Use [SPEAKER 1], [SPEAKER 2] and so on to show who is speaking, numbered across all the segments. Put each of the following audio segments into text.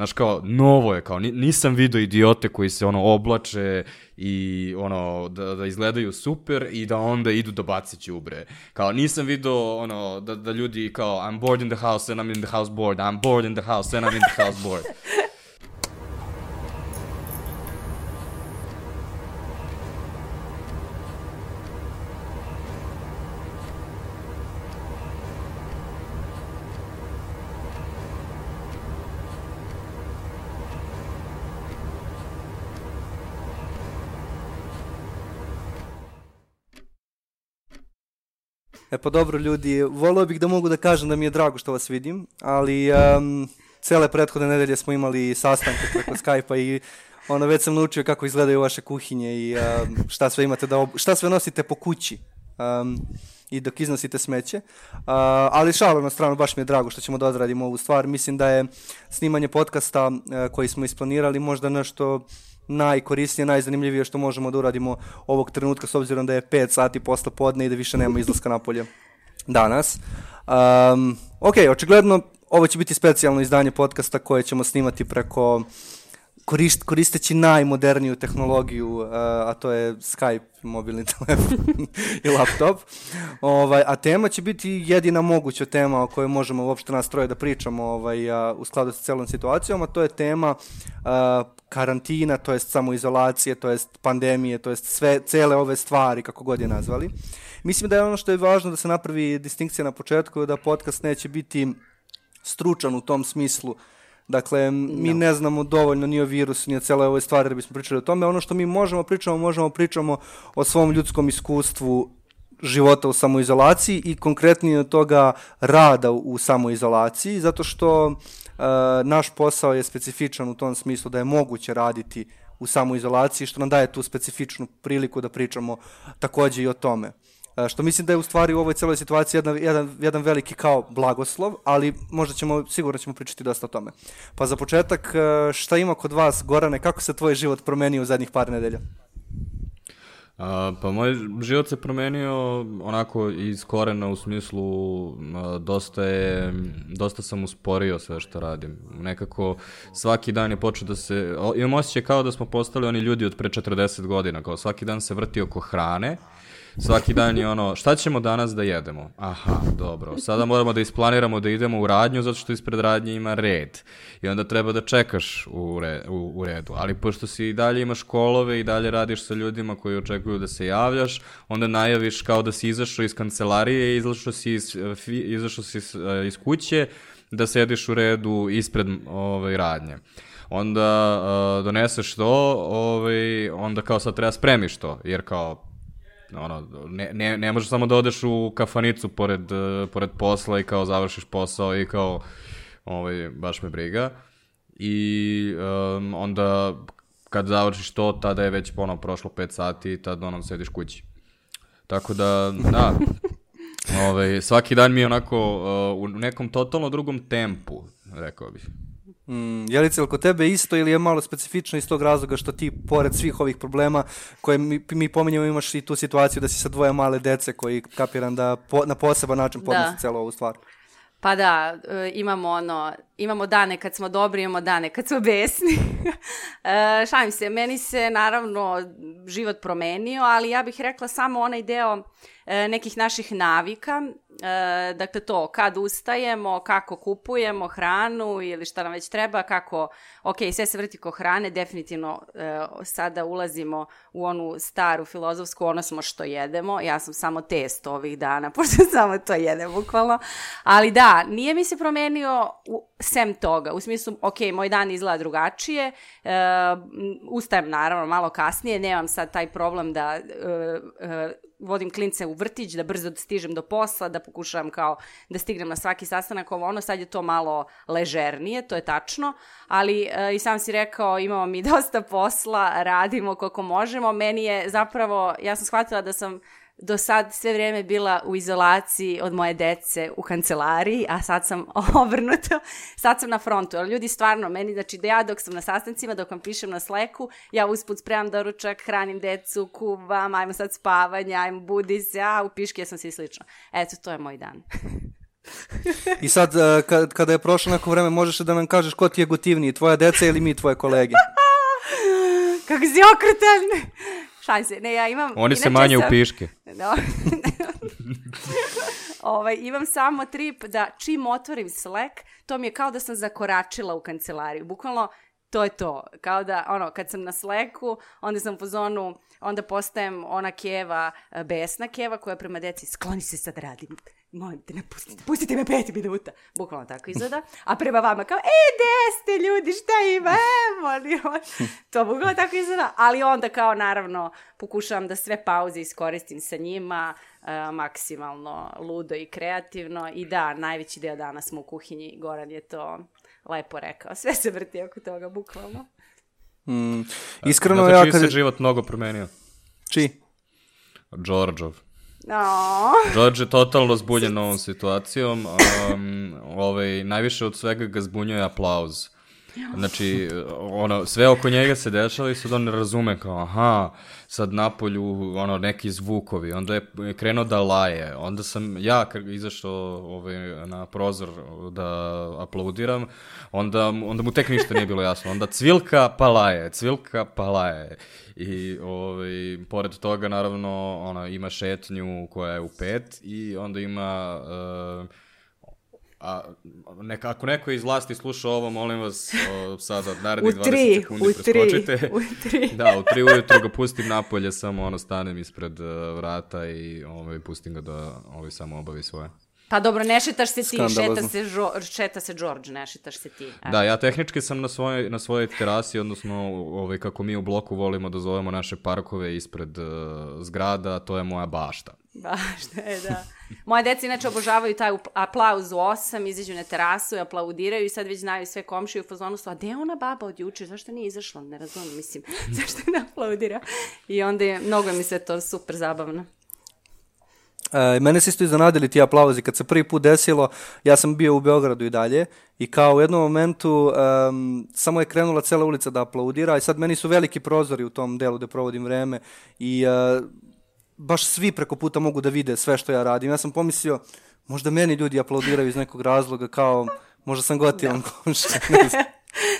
[SPEAKER 1] Znaš, kao, novo je, kao, nisam video idiote koji se, ono, oblače i, ono, da, da izgledaju super i da onda idu da baci ćubre. Kao, nisam video, ono, da, da ljudi, kao, I'm bored in the house and I'm in the house bored, I'm bored in the house and I'm in the house bored.
[SPEAKER 2] E pa dobro ljudi, volio bih da mogu da kažem da mi je drago što vas vidim, ali um, cele prethodne nedelje smo imali sastanke preko Skype-a i ono, već sam naučio kako izgledaju vaše kuhinje i um, šta sve imate da, ob... šta sve nosite po kući. Um, i dok iznosite smeće. Uh, ali šalo na stranu, baš mi je drago što ćemo da odradimo ovu stvar. Mislim da je snimanje podcasta uh, koji smo isplanirali možda nešto najkorisnije, najzanimljivije što možemo da uradimo ovog trenutka s obzirom da je 5 sati posle podne i da više nema izlaska napolje danas. Um, ok, očigledno ovo će biti specijalno izdanje podcasta koje ćemo snimati preko korist, koristeći najmoderniju tehnologiju, uh, a to je Skype, mobilni telefon i laptop. Ovaj, a tema će biti jedina moguća tema o kojoj možemo uopšte nas troje da pričamo ovaj, a, u skladu sa celom situacijom, a to je tema a, karantina, to jest samoizolacije, to jest pandemije, to jest sve, cele ove stvari, kako god je nazvali. Mislim da je ono što je važno da se napravi distinkcija na početku, da podcast neće biti stručan u tom smislu Dakle, mi no. ne znamo dovoljno ni o virusu, ni o celoj ovoj stvari da bismo pričali o tome. Ono što mi možemo pričamo, možemo pričamo o svom ljudskom iskustvu života u samoizolaciji i konkretnije od toga rada u samoizolaciji, zato što uh, naš posao je specifičan u tom smislu da je moguće raditi u samoizolaciji, što nam daje tu specifičnu priliku da pričamo takođe i o tome. Što mislim da je u stvari u ovoj celoj situaciji jedan, jedan, jedan veliki kao blagoslov, ali možda ćemo, sigurno ćemo pričati dosta o tome. Pa za početak, šta ima kod vas, Gorane, kako se tvoj život promenio u zadnjih par nedelja?
[SPEAKER 1] A, pa moj život se promenio onako iz korena u smislu a, dosta je, dosta sam usporio sve što radim. Nekako svaki dan je počeo da se, imam osjećaj kao da smo postali oni ljudi od pre 40 godina, kao svaki dan se vrti oko hrane, Svaki dan je ono, šta ćemo danas da jedemo? Aha, dobro. Sada moramo da isplaniramo da idemo u radnju zato što ispred radnje ima red. I onda treba da čekaš u, re, u, u redu. Ali pošto si i dalje imaš školove i dalje radiš sa ljudima koji očekuju da se javljaš, onda najaviš kao da si izašao iz kancelarije izašao si iz, izašao si iz, iz kuće da sediš u redu ispred ovaj, radnje onda uh, doneseš to, ovaj, onda kao sad treba spremiš to, jer kao ono, ne, ne, ne možeš samo da odeš u kafanicu pored, uh, pored posla i kao završiš posao i kao, ovaj, baš me briga. I um, onda kad završiš to, tada je već ponovno prošlo 5 sati i tada ono sediš kući. Tako da, da, ovaj, svaki dan mi je onako uh, u nekom totalno drugom tempu, rekao bih.
[SPEAKER 2] Mm, je li kod tebe isto ili je malo specifično iz tog razloga što ti, pored svih ovih problema koje mi, mi pominjamo, imaš i tu situaciju da si sa dvoje male dece koji kapiram da po, na poseban način podnosi da. celo ovu stvar?
[SPEAKER 3] Pa da, e, imamo ono, imamo dane kad smo dobri, imamo dane kad smo besni. e, šalim se, meni se naravno život promenio, ali ja bih rekla samo onaj deo e, nekih naših navika E, dakle to, kad ustajemo, kako kupujemo hranu ili šta nam već treba, kako, ok, sve se vrti ko hrane, definitivno e, sada ulazimo u onu staru filozofsku, ono smo što jedemo, ja sam samo test ovih dana, pošto samo to jedem bukvalno, ali da, nije mi se promenio u, sem toga, u smislu, ok, moj dan izgleda drugačije, e, ustajem naravno malo kasnije, nemam sad taj problem da e, e, vodim klince u vrtić, da brzo stižem do posla, da pokušavam kao da stignem na svaki sastanak, ovo ono, sad je to malo ležernije, to je tačno, ali e, i sam si rekao, imamo mi dosta posla, radimo koliko možemo, meni je zapravo, ja sam shvatila da sam do sad sve vrijeme bila u izolaciji od moje dece u kancelariji, a sad sam obrnuto, sad sam na frontu. Ali ljudi stvarno, meni, znači da ja dok sam na sastancima, dok vam pišem na sleku, ja usput spremam doručak, hranim decu, kuvam, ajmo sad spavanje, ajmo budi se, a u piške sam se i slično. Eto, to je moj dan.
[SPEAKER 2] I sad, kad, kada je prošlo neko vreme, možeš da nam kažeš ko ti je gotivniji, tvoja deca ili mi, tvoje kolege?
[SPEAKER 3] Kako si okrutan! Šalim se, ne, ja imam...
[SPEAKER 1] Oni se manje u
[SPEAKER 3] sam-
[SPEAKER 1] piške.
[SPEAKER 3] Da. ovaj, imam samo trip da čim otvorim Slack, to mi je kao da sam zakoračila u kancelariju. Bukvalno, to je to. Kao da, ono, kad sam na Slacku, onda sam po zonu, onda postajem ona keva, e, besna keva koja prema deci, skloni se sad radim. Molim te, ne pustite, pustite me pet minuta. Bukvalno tako izgleda. A prema vama kao, e, gde ste ljudi, šta ima, e, molim vas. To bukvalno tako izgleda. Ali onda kao, naravno, pokušavam da sve pauze iskoristim sa njima, e, maksimalno ludo i kreativno. I da, najveći deo dana smo u kuhinji, Goran je to lepo rekao. Sve se vrti oko toga, bukvalno.
[SPEAKER 2] Mm, iskreno,
[SPEAKER 1] Zato
[SPEAKER 2] ja
[SPEAKER 1] čiji
[SPEAKER 2] kad...
[SPEAKER 1] se život mnogo promenio.
[SPEAKER 2] Čiji?
[SPEAKER 1] Đorđov.
[SPEAKER 3] No.
[SPEAKER 1] George je totalno zbunjen ovom situacijom. Um, ovaj, najviše od svega ga zbunjuje aplauz. Znači, ono, sve oko njega se dešava i sad on ne razume kao, aha, sad napolju, ono, neki zvukovi, onda je krenuo da laje, onda sam ja, izašao ovaj, na prozor da aplaudiram, onda, onda mu tek ništa nije bilo jasno, onda cvilka pa laje, cvilka pa laje. I ovaj, pored toga, naravno, ona, ima šetnju koja je u pet i onda ima... Uh, a neka, ako neko iz vlasti sluša ovo, molim vas, o, sada narednih
[SPEAKER 3] U
[SPEAKER 1] 20
[SPEAKER 3] tri,
[SPEAKER 1] sekundi
[SPEAKER 3] u tri,
[SPEAKER 1] preskočite.
[SPEAKER 3] u tri.
[SPEAKER 1] da, u tri ujutru ga pustim napolje, samo ono stanem ispred uh, vrata i ovaj, pustim ga da ovaj, samo obavi svoje.
[SPEAKER 3] Pa dobro, ne šetaš se ti, šeta se, žo, šeta se George, ne šetaš se ti. E.
[SPEAKER 1] Da, ja tehnički sam na svojoj, na svojoj terasi, odnosno ovaj, kako mi u bloku volimo da zovemo naše parkove ispred uh, zgrada, to je moja bašta.
[SPEAKER 3] Baš, da je, da. Moje deca inače obožavaju taj aplauz u osam, izađu na terasu i aplaudiraju i sad već znaju sve komšije u fazonu su, a gde je ona baba od juče, zašto nije izašla, ne razumijem, mislim, zašto ne aplaudira? I onda je, mnogo mi sve to super zabavno.
[SPEAKER 2] E, mene se isto iznenadili ti aplauzi. Kad se prvi put desilo, ja sam bio u Beogradu i dalje i kao u jednom momentu em, samo je krenula cela ulica da aplaudira i sad meni su veliki prozori u tom delu gde provodim vreme i e, baš svi preko puta mogu da vide sve što ja radim. Ja sam pomislio, možda meni ljudi aplaudiraju iz nekog razloga kao možda sam gotivan komšija. ne znam.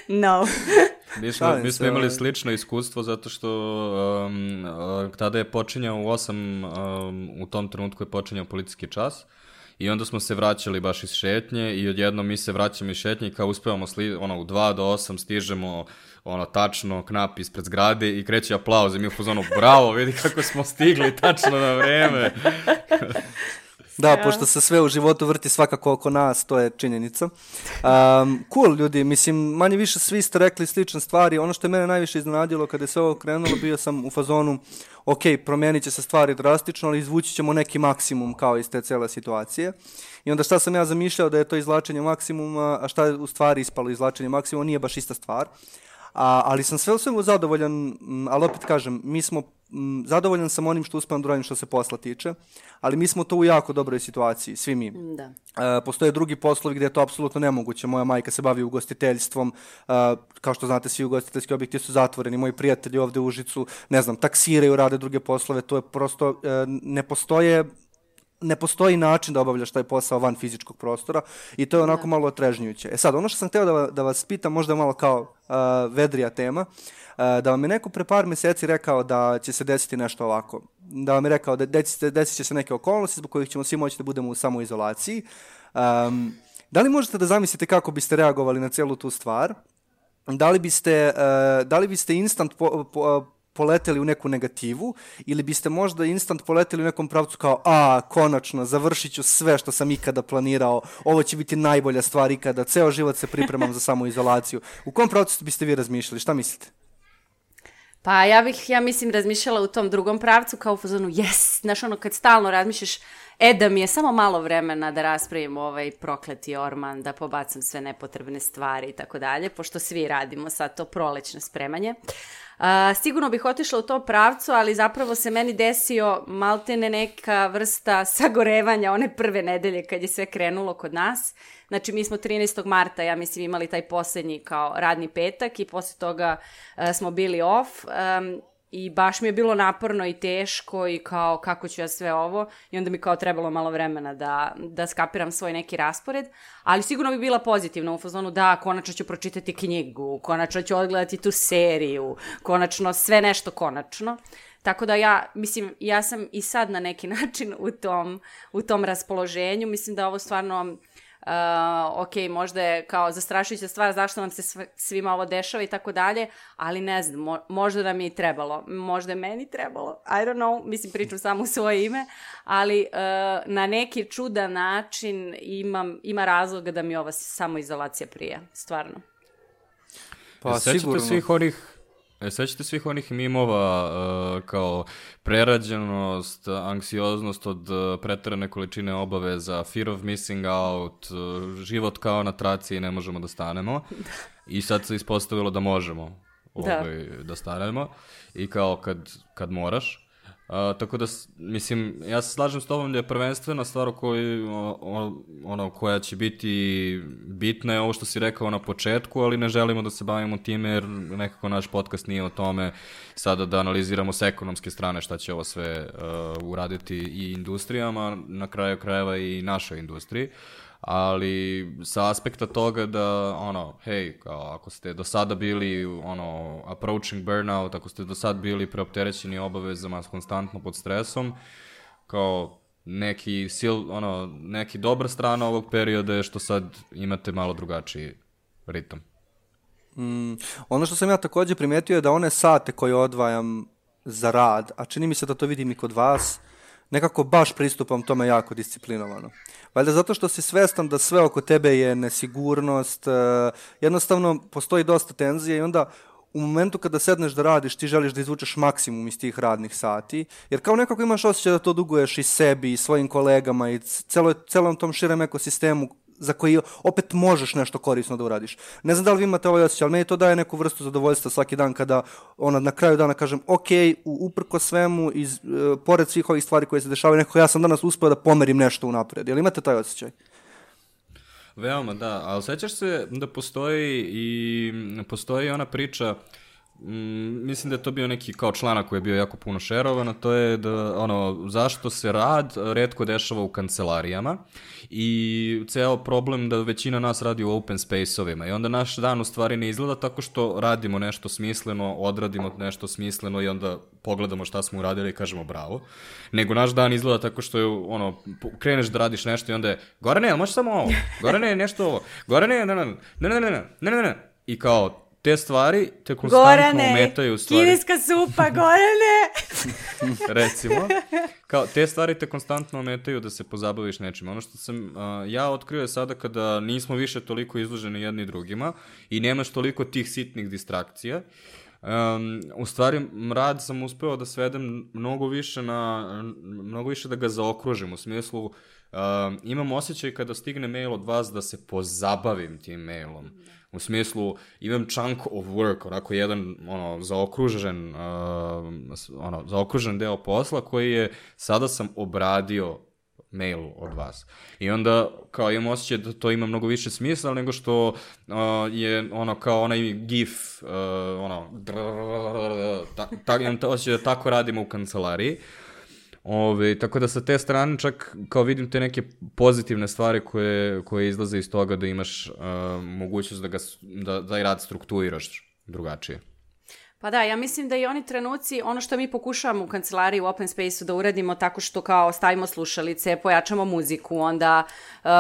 [SPEAKER 3] No.
[SPEAKER 1] Mi smo, mi smo imali
[SPEAKER 2] ovaj.
[SPEAKER 1] slično iskustvo zato što um, uh, tada je počinjao u 8, um, u tom trenutku je počinjao policijski čas i onda smo se vraćali baš iz šetnje i odjednom mi se vraćamo iz šetnje i kao uspevamo sli, ono, u 2 do 8 stižemo ono, tačno knap ispred zgrade i kreće aplauz i mi u fazonu, bravo, vidi kako smo stigli tačno na vreme.
[SPEAKER 2] Da, pošto se sve u životu vrti svakako oko nas, to je činjenica. Um, cool, ljudi, mislim, manje više svi ste rekli slične stvari. Ono što je mene najviše iznenadilo kada je sve ovo krenulo, bio sam u fazonu, ok, promenit će se stvari drastično, ali izvući ćemo neki maksimum kao iz te cele situacije. I onda šta sam ja zamišljao da je to izvlačenje maksimuma, a šta je u stvari ispalo izvlačenje maksimuma, nije baš ista stvar. A, ali sam sve u svemu zadovoljan, ali opet kažem, mi smo, m, zadovoljan sam onim što uspevam da uradim što se posla tiče, ali mi smo to u jako dobroj situaciji, svi mi.
[SPEAKER 3] Da.
[SPEAKER 2] E, postoje drugi poslovi gde je to apsolutno nemoguće. Moja majka se bavi ugostiteljstvom, e, kao što znate, svi ugostiteljski objekti su zatvoreni. Moji prijatelji ovde u Užicu, ne znam, taksiraju, rade druge poslove, to je prosto, e, ne postoje ne postoji način da obavljaš taj posao van fizičkog prostora i to je onako malo otrežnjujuće. E sad, ono što sam hteo da, da vas pitam, možda malo kao uh, vedrija tema, uh, da vam je neko pre par meseci rekao da će se desiti nešto ovako. Da vam je rekao da desit, desit će se neke okolnosti zbog kojih ćemo svi moći da budemo u samoizolaciji. Um, da li možete da zamislite kako biste reagovali na celu tu stvar? Da li biste, uh, da li biste instant po, po, poleteli u neku negativu ili biste možda instant poleteli u nekom pravcu kao a, konačno, završit ću sve što sam ikada planirao, ovo će biti najbolja stvar ikada, ceo život se pripremam za samoizolaciju. U kom pravcu biste vi razmišljali? Šta mislite?
[SPEAKER 3] Pa ja bih, ja mislim, razmišljala u tom drugom pravcu kao u fazonu, yes, znaš ono kad stalno razmišljaš, e da mi je samo malo vremena da raspravim ovaj prokleti orman, da pobacam sve nepotrebne stvari i tako dalje, pošto svi radimo sad to prolećno spremanje. A, sigurno bih otišla u to pravcu, ali zapravo se meni desio maltene neka vrsta sagorevanja one prve nedelje kad je sve krenulo kod nas. Znači, mi smo 13. marta, ja mislim, imali taj poslednji kao radni petak i posle toga uh, smo bili off. Um, I baš mi je bilo naporno i teško i kao kako ću ja sve ovo? I onda mi kao trebalo malo vremena da, da skapiram svoj neki raspored, ali sigurno bi bila pozitivna u fazonu da konačno ću pročitati knjigu, konačno ću odgledati tu seriju, konačno sve nešto konačno. Tako da ja, mislim, ja sam i sad na neki način u tom, u tom raspoloženju, mislim da ovo stvarno uh, ok, možda je kao zastrašujuća stvar zašto nam se svima ovo dešava i tako dalje, ali ne znam, mo možda nam je i trebalo, možda je meni trebalo, I don't know, mislim pričam samo u svoje ime, ali uh, na neki čudan način imam, ima razloga da mi ova samoizolacija prije, stvarno.
[SPEAKER 1] Pa, e, sigurno. svih onih E, sećate svih onih mimova uh, kao prerađenost, anksioznost od uh, pretarane količine obaveza, fear of missing out, uh, život kao na traci i ne možemo da stanemo. I sad se ispostavilo da možemo da. ovaj, da stanemo. I kao kad, kad moraš. Uh, tako da, mislim, ja se slažem s tobom da je prvenstvena stvar o kojoj, o, ono, koja će biti bitna je ovo što si rekao na početku, ali ne želimo da se bavimo time jer nekako naš podcast nije o tome sada da analiziramo s ekonomske strane šta će ovo sve uh, uraditi i industrijama, na kraju krajeva i našoj industriji. Uh, ali sa aspekta toga da, ono, hej, kao ako ste do sada bili, ono, approaching burnout, ako ste do sada bili preopterećeni obavezama konstantno pod stresom, kao neki sil, ono, neki dobra strana ovog perioda je što sad imate malo drugačiji ritam.
[SPEAKER 2] Mm, ono što sam ja takođe primetio je da one sate koje odvajam za rad, a čini mi se da to vidim i kod vas, nekako baš pristupam tome jako disciplinovano. Valjda zato što si svestan da sve oko tebe je nesigurnost, uh, jednostavno postoji dosta tenzije i onda u momentu kada sedneš da radiš, ti želiš da izvučeš maksimum iz tih radnih sati, jer kao nekako imaš osjećaj da to duguješ i sebi, i svojim kolegama, i celo, celom tom širem ekosistemu za koji opet možeš nešto korisno da uradiš. Ne znam da li vi imate ovaj osjećaj, ali meni to daje neku vrstu zadovoljstva svaki dan kada ona, na kraju dana kažem, ok, uprko svemu, iz, uh, pored svih ovih stvari koje se dešavaju, nekako ja sam danas uspeo da pomerim nešto unapred. Jel imate taj osjećaj?
[SPEAKER 1] Veoma, da. Ali sećaš se da postoji i postoji ona priča Mm, mislim da je to bio neki kao članak koji je bio jako puno šerovan, a to je da, ono, zašto se rad redko dešava u kancelarijama i ceo problem da većina nas radi u open space-ovima. I onda naš dan u stvari ne izgleda tako što radimo nešto smisleno, odradimo nešto smisleno i onda pogledamo šta smo uradili i kažemo bravo, nego naš dan izgleda tako što je, ono, kreneš da radiš nešto i onda je, gore ne, možeš samo ovo, gore ne, nešto ovo, gore ne, ne, ne, ne, ne, ne, ne, ne, ne, i kao, te stvari te konstantno Gorane, ometaju stvari.
[SPEAKER 3] kineska supa, Gorane!
[SPEAKER 1] Recimo. Kao, te stvari te konstantno ometaju da se pozabaviš nečim. Ono što sam uh, ja otkrio je sada kada nismo više toliko izloženi jedni drugima i nemaš toliko tih sitnih distrakcija, Um, u stvari, rad sam uspeo da svedem mnogo više na, mnogo više da ga zaokružim, u smislu, um, imam osjećaj kada stigne mail od vas da se pozabavim tim mailom. U smislu, imam chunk of work, onako jedan, ono, zaokružen, uh, ono, zaokružen deo posla koji je, sada sam obradio mail od vas. I onda, kao, imam osjećaj da to ima mnogo više smisla nego što uh, je, ono, kao onaj gif, uh, ono, ta, ta, imam osjećaj da tako radimo u kancelariji. Ove, tako da sa te strane čak kao vidim te neke pozitivne stvari koje, koje izlaze iz toga da imaš uh, mogućnost da, ga, da, da i rad strukturiraš drugačije.
[SPEAKER 3] Pa da, ja mislim da i oni trenuci, ono što mi pokušavamo u kancelariji u Open Space-u da uradimo tako što kao stavimo slušalice, pojačamo muziku, onda uh,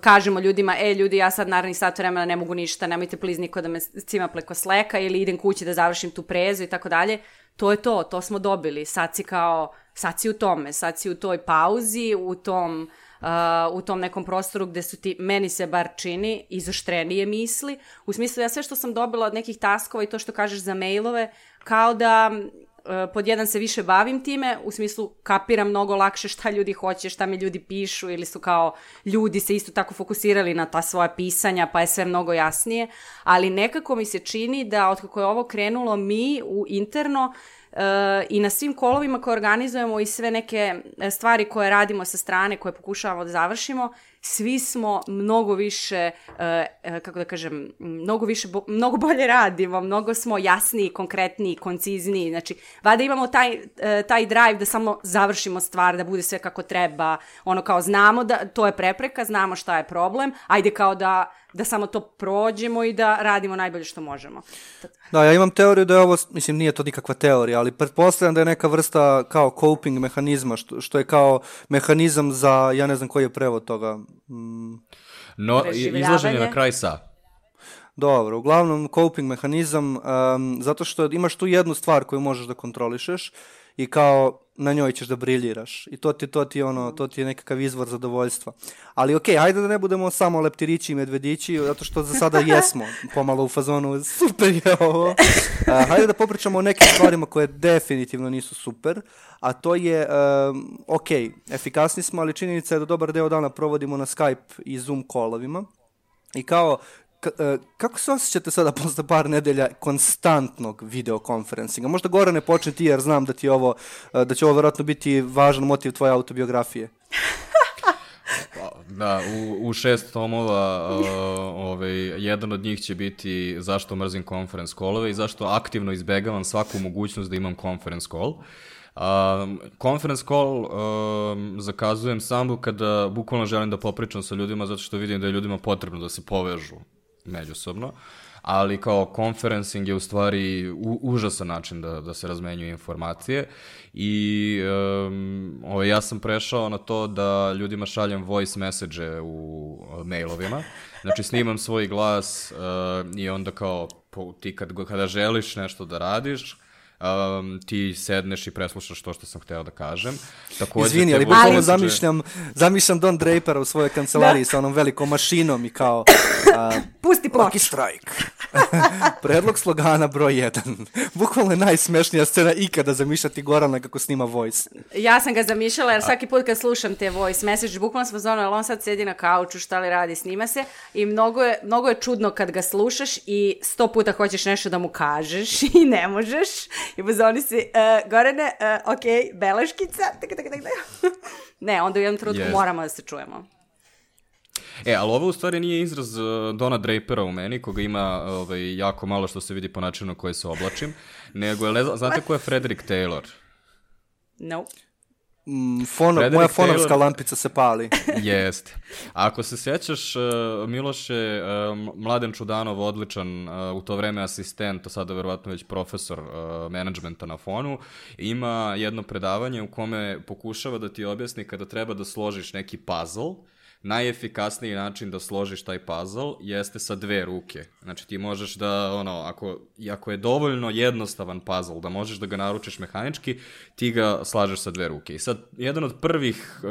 [SPEAKER 3] kažemo ljudima, e ljudi, ja sad naravni sat vremena ne mogu ništa, nemojte pliz niko da me cima pleko sleka ili idem kući da završim tu prezu i tako dalje. To je to, to smo dobili. Sad si kao sad si u tome, sad si u toj pauzi, u tom, uh, u tom nekom prostoru gde su ti, meni se bar čini, izoštrenije misli. U smislu, ja sve što sam dobila od nekih taskova i to što kažeš za mailove, kao da pod jedan se više bavim time, u smislu kapiram mnogo lakše šta ljudi hoće, šta mi ljudi pišu ili su kao ljudi se isto tako fokusirali na ta svoja pisanja pa je sve mnogo jasnije, ali nekako mi se čini da od kako je ovo krenulo mi u interno i na svim kolovima koje organizujemo i sve neke e, stvari koje radimo sa strane, koje pokušavamo da završimo, svi smo mnogo više, uh, kako da kažem, mnogo više, mnogo bolje radimo, mnogo smo jasniji, konkretniji, koncizniji, znači, vada imamo taj, uh, taj drive da samo završimo stvar, da bude sve kako treba, ono kao znamo da to je prepreka, znamo šta je problem, ajde kao da da samo to prođemo i da radimo najbolje što možemo.
[SPEAKER 2] Da, ja imam teoriju da je ovo, mislim nije to nikakva teorija, ali pretpostavljam da je neka vrsta kao coping mehanizma, što, što je kao mehanizam za, ja ne znam koji je prevod toga. Mm.
[SPEAKER 1] No, izlaženje na kraj sa.
[SPEAKER 2] Dobro, uglavnom coping mehanizam, um, zato što imaš tu jednu stvar koju možeš da kontrolišeš i kao na njoj ćeš da briljiraš. I to ti, to ti, ono, to ti je nekakav izvor zadovoljstva. Ali okej, okay, hajde da ne budemo samo leptirići i medvedići, zato što za sada jesmo pomalo u fazonu super je ovo. Uh, hajde da popričamo o nekim stvarima koje definitivno nisu super, a to je, um, ok, efikasni smo, ali činjenica je da dobar deo dana provodimo na Skype i Zoom kolovima. I kao kako se osjećate sada posle par nedelja konstantnog videokonferencinga? Možda Gorane počne ti jer znam da ti ovo, e, da će ovo verovatno biti važan motiv tvoje autobiografije.
[SPEAKER 1] Da, u, u šest tomova uh, ovaj, jedan od njih će biti zašto mrzim conference callove i zašto aktivno izbegavam svaku mogućnost da imam conference call. Um, conference call um, zakazujem samo kada bukvalno želim da popričam sa ljudima zato što vidim da je ljudima potrebno da se povežu međusobno, ali kao conferencing je u stvari u, užasan način da, da se razmenjuju informacije. I um, ovaj, ja sam prešao na to da ljudima šaljem voice message u mailovima, znači snimam svoj glas uh, i onda kao ti kad, kada želiš nešto da radiš, um, ti sedneš i preslušaš to što sam hteo da kažem.
[SPEAKER 2] Takođe, Izvini, ali bukvalno ali... zamišljam, zamišljam Don Drapera u svojoj kancelariji da. sa onom velikom mašinom i kao... Uh,
[SPEAKER 3] Pusti ploč.
[SPEAKER 2] Lucky Strike. Predlog slogana broj 1. Bukvalno je najsmešnija scena ikada zamišljati Gorana kako snima voice.
[SPEAKER 3] Ja sam ga zamišljala jer svaki put kad slušam te voice message, bukvalno sam zvona, ali on sad sedi na kauču, šta li radi, snima se i mnogo je, mnogo je čudno kad ga slušaš i sto puta hoćeš nešto da mu kažeš i ne možeš i pozvoni si, uh, Gorane, uh, ok, beleškica, tak, tak, tak, tak. ne, onda u jednom trenutku yes. moramo da se čujemo.
[SPEAKER 1] E, ali ovo u stvari nije izraz uh, Dona Drapera u meni, koga ima ovaj, jako malo što se vidi po načinu na koji se oblačim, nego je, znate ko je Frederick Taylor?
[SPEAKER 3] No.
[SPEAKER 2] Mm, fono, moja fonovska Taylor... lampica se pali.
[SPEAKER 1] Jeste. Ako se sjećaš, uh, Miloše, uh, Mladen Čudanov, odličan, uh, u to vreme asistent, to sada verovatno već profesor uh, menadžmenta na fonu, ima jedno predavanje u kome pokušava da ti objasni kada treba da složiš neki puzzle, najefikasniji način da složiš taj puzzle jeste sa dve ruke. Znači ti možeš da, ono, ako, ako je dovoljno jednostavan puzzle, da možeš da ga naručiš mehanički, ti ga slažeš sa dve ruke. I sad, jedan od prvih, uh,